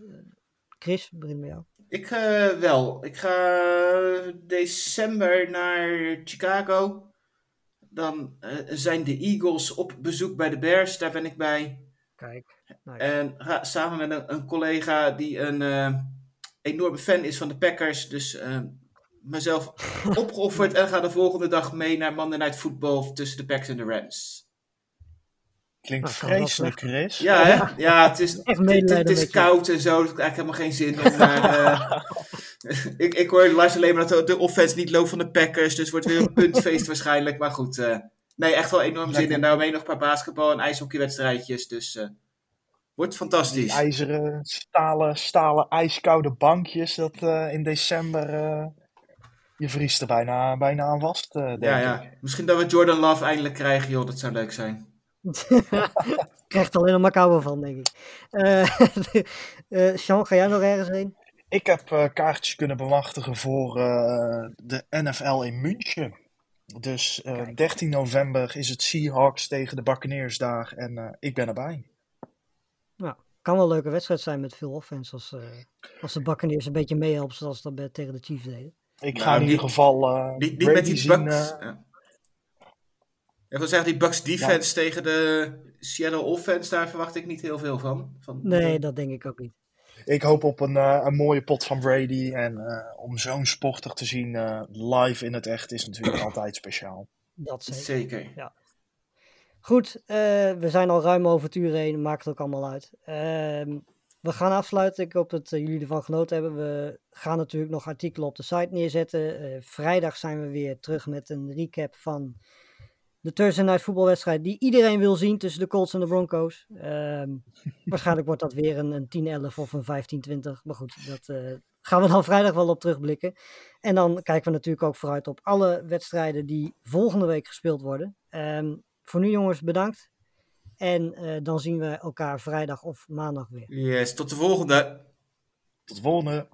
Chris, begin met jou. Ik eh, wel. Ik ga december naar Chicago. Dan eh, zijn de Eagles op bezoek bij de Bears. Daar ben ik bij. Kijk. nice. En ga samen met een, een collega die een eh, enorme fan is van de Packers. Dus eh, mezelf opgeofferd en ga de volgende dag mee naar Monday Night Football tussen de Packers en de Rams. Klinkt vreselijk, Chris. Ja, hè? Ja, het is, Echt het, het, medelijden het is koud en zo. Dus ik heb eigenlijk helemaal geen zin om naar... eh, ik, ik hoor luister alleen maar dat de, de offense niet loopt van de Packers. Dus het wordt weer een puntfeest waarschijnlijk. Maar goed, eh, nee, echt wel enorm zin. En daarmee nog een paar basketbal- en ijshockeywedstrijdjes. Dus eh, wordt Die fantastisch. ijzeren, stalen, stalen, ijskoude bankjes, dat eh, in december, eh, je vriest er bijna, bijna aan vast, denk Ja, ik. ja. Misschien dat we Jordan Love eindelijk krijgen, joh. Dat zou leuk zijn. Krijgt er alleen nog maar koude van, denk ik. Eh eh, Sean, ga jij nog ergens heen? Ik heb eh, kaartjes kunnen bemachtigen voor eh, de NFL in München. Dus eh, 13 november is het Seahawks tegen de Buccaneers daar en eh, ik ben erbij. Nou, kan wel een leuke wedstrijd zijn met veel offense als, eh, als de Buccaneers een beetje meehelpen zoals ze dat bij, tegen de Chiefs deden. Ik ga Nou, in ieder geval eh Niet, niet met die zien, Bucks. ja. Ik wil zeggen, die Bucks defense tegen de Seattle offense, daar verwacht ik niet heel veel van. van Nee, dat denk ik ook niet. Ik hoop op een, eh, een mooie pot van Brady. En eh, om zo'n sporter te zien eh, live in het echt is natuurlijk altijd speciaal. Dat zeker. Zeker. Goed, eh, we zijn al ruim over het uur heen, maakt het ook allemaal uit. Ehm, we gaan afsluiten. Ik hoop dat jullie ervan genoten hebben. We gaan natuurlijk nog artikelen op de site neerzetten. Eh, vrijdag zijn we weer terug met een recap van de Thursday Night voetbalwedstrijd die iedereen wil zien tussen de Colts en de Broncos. Ehm, waarschijnlijk wordt dat weer een, een 10-11 of een 15-20. Maar goed, dat eh, gaan we dan vrijdag wel op terugblikken. En dan kijken we natuurlijk ook vooruit op alle wedstrijden die volgende week gespeeld worden. Ehm, voor nu jongens, bedankt. En eh, dan zien we elkaar vrijdag of maandag weer. Yes, tot de volgende. Tot de volgende.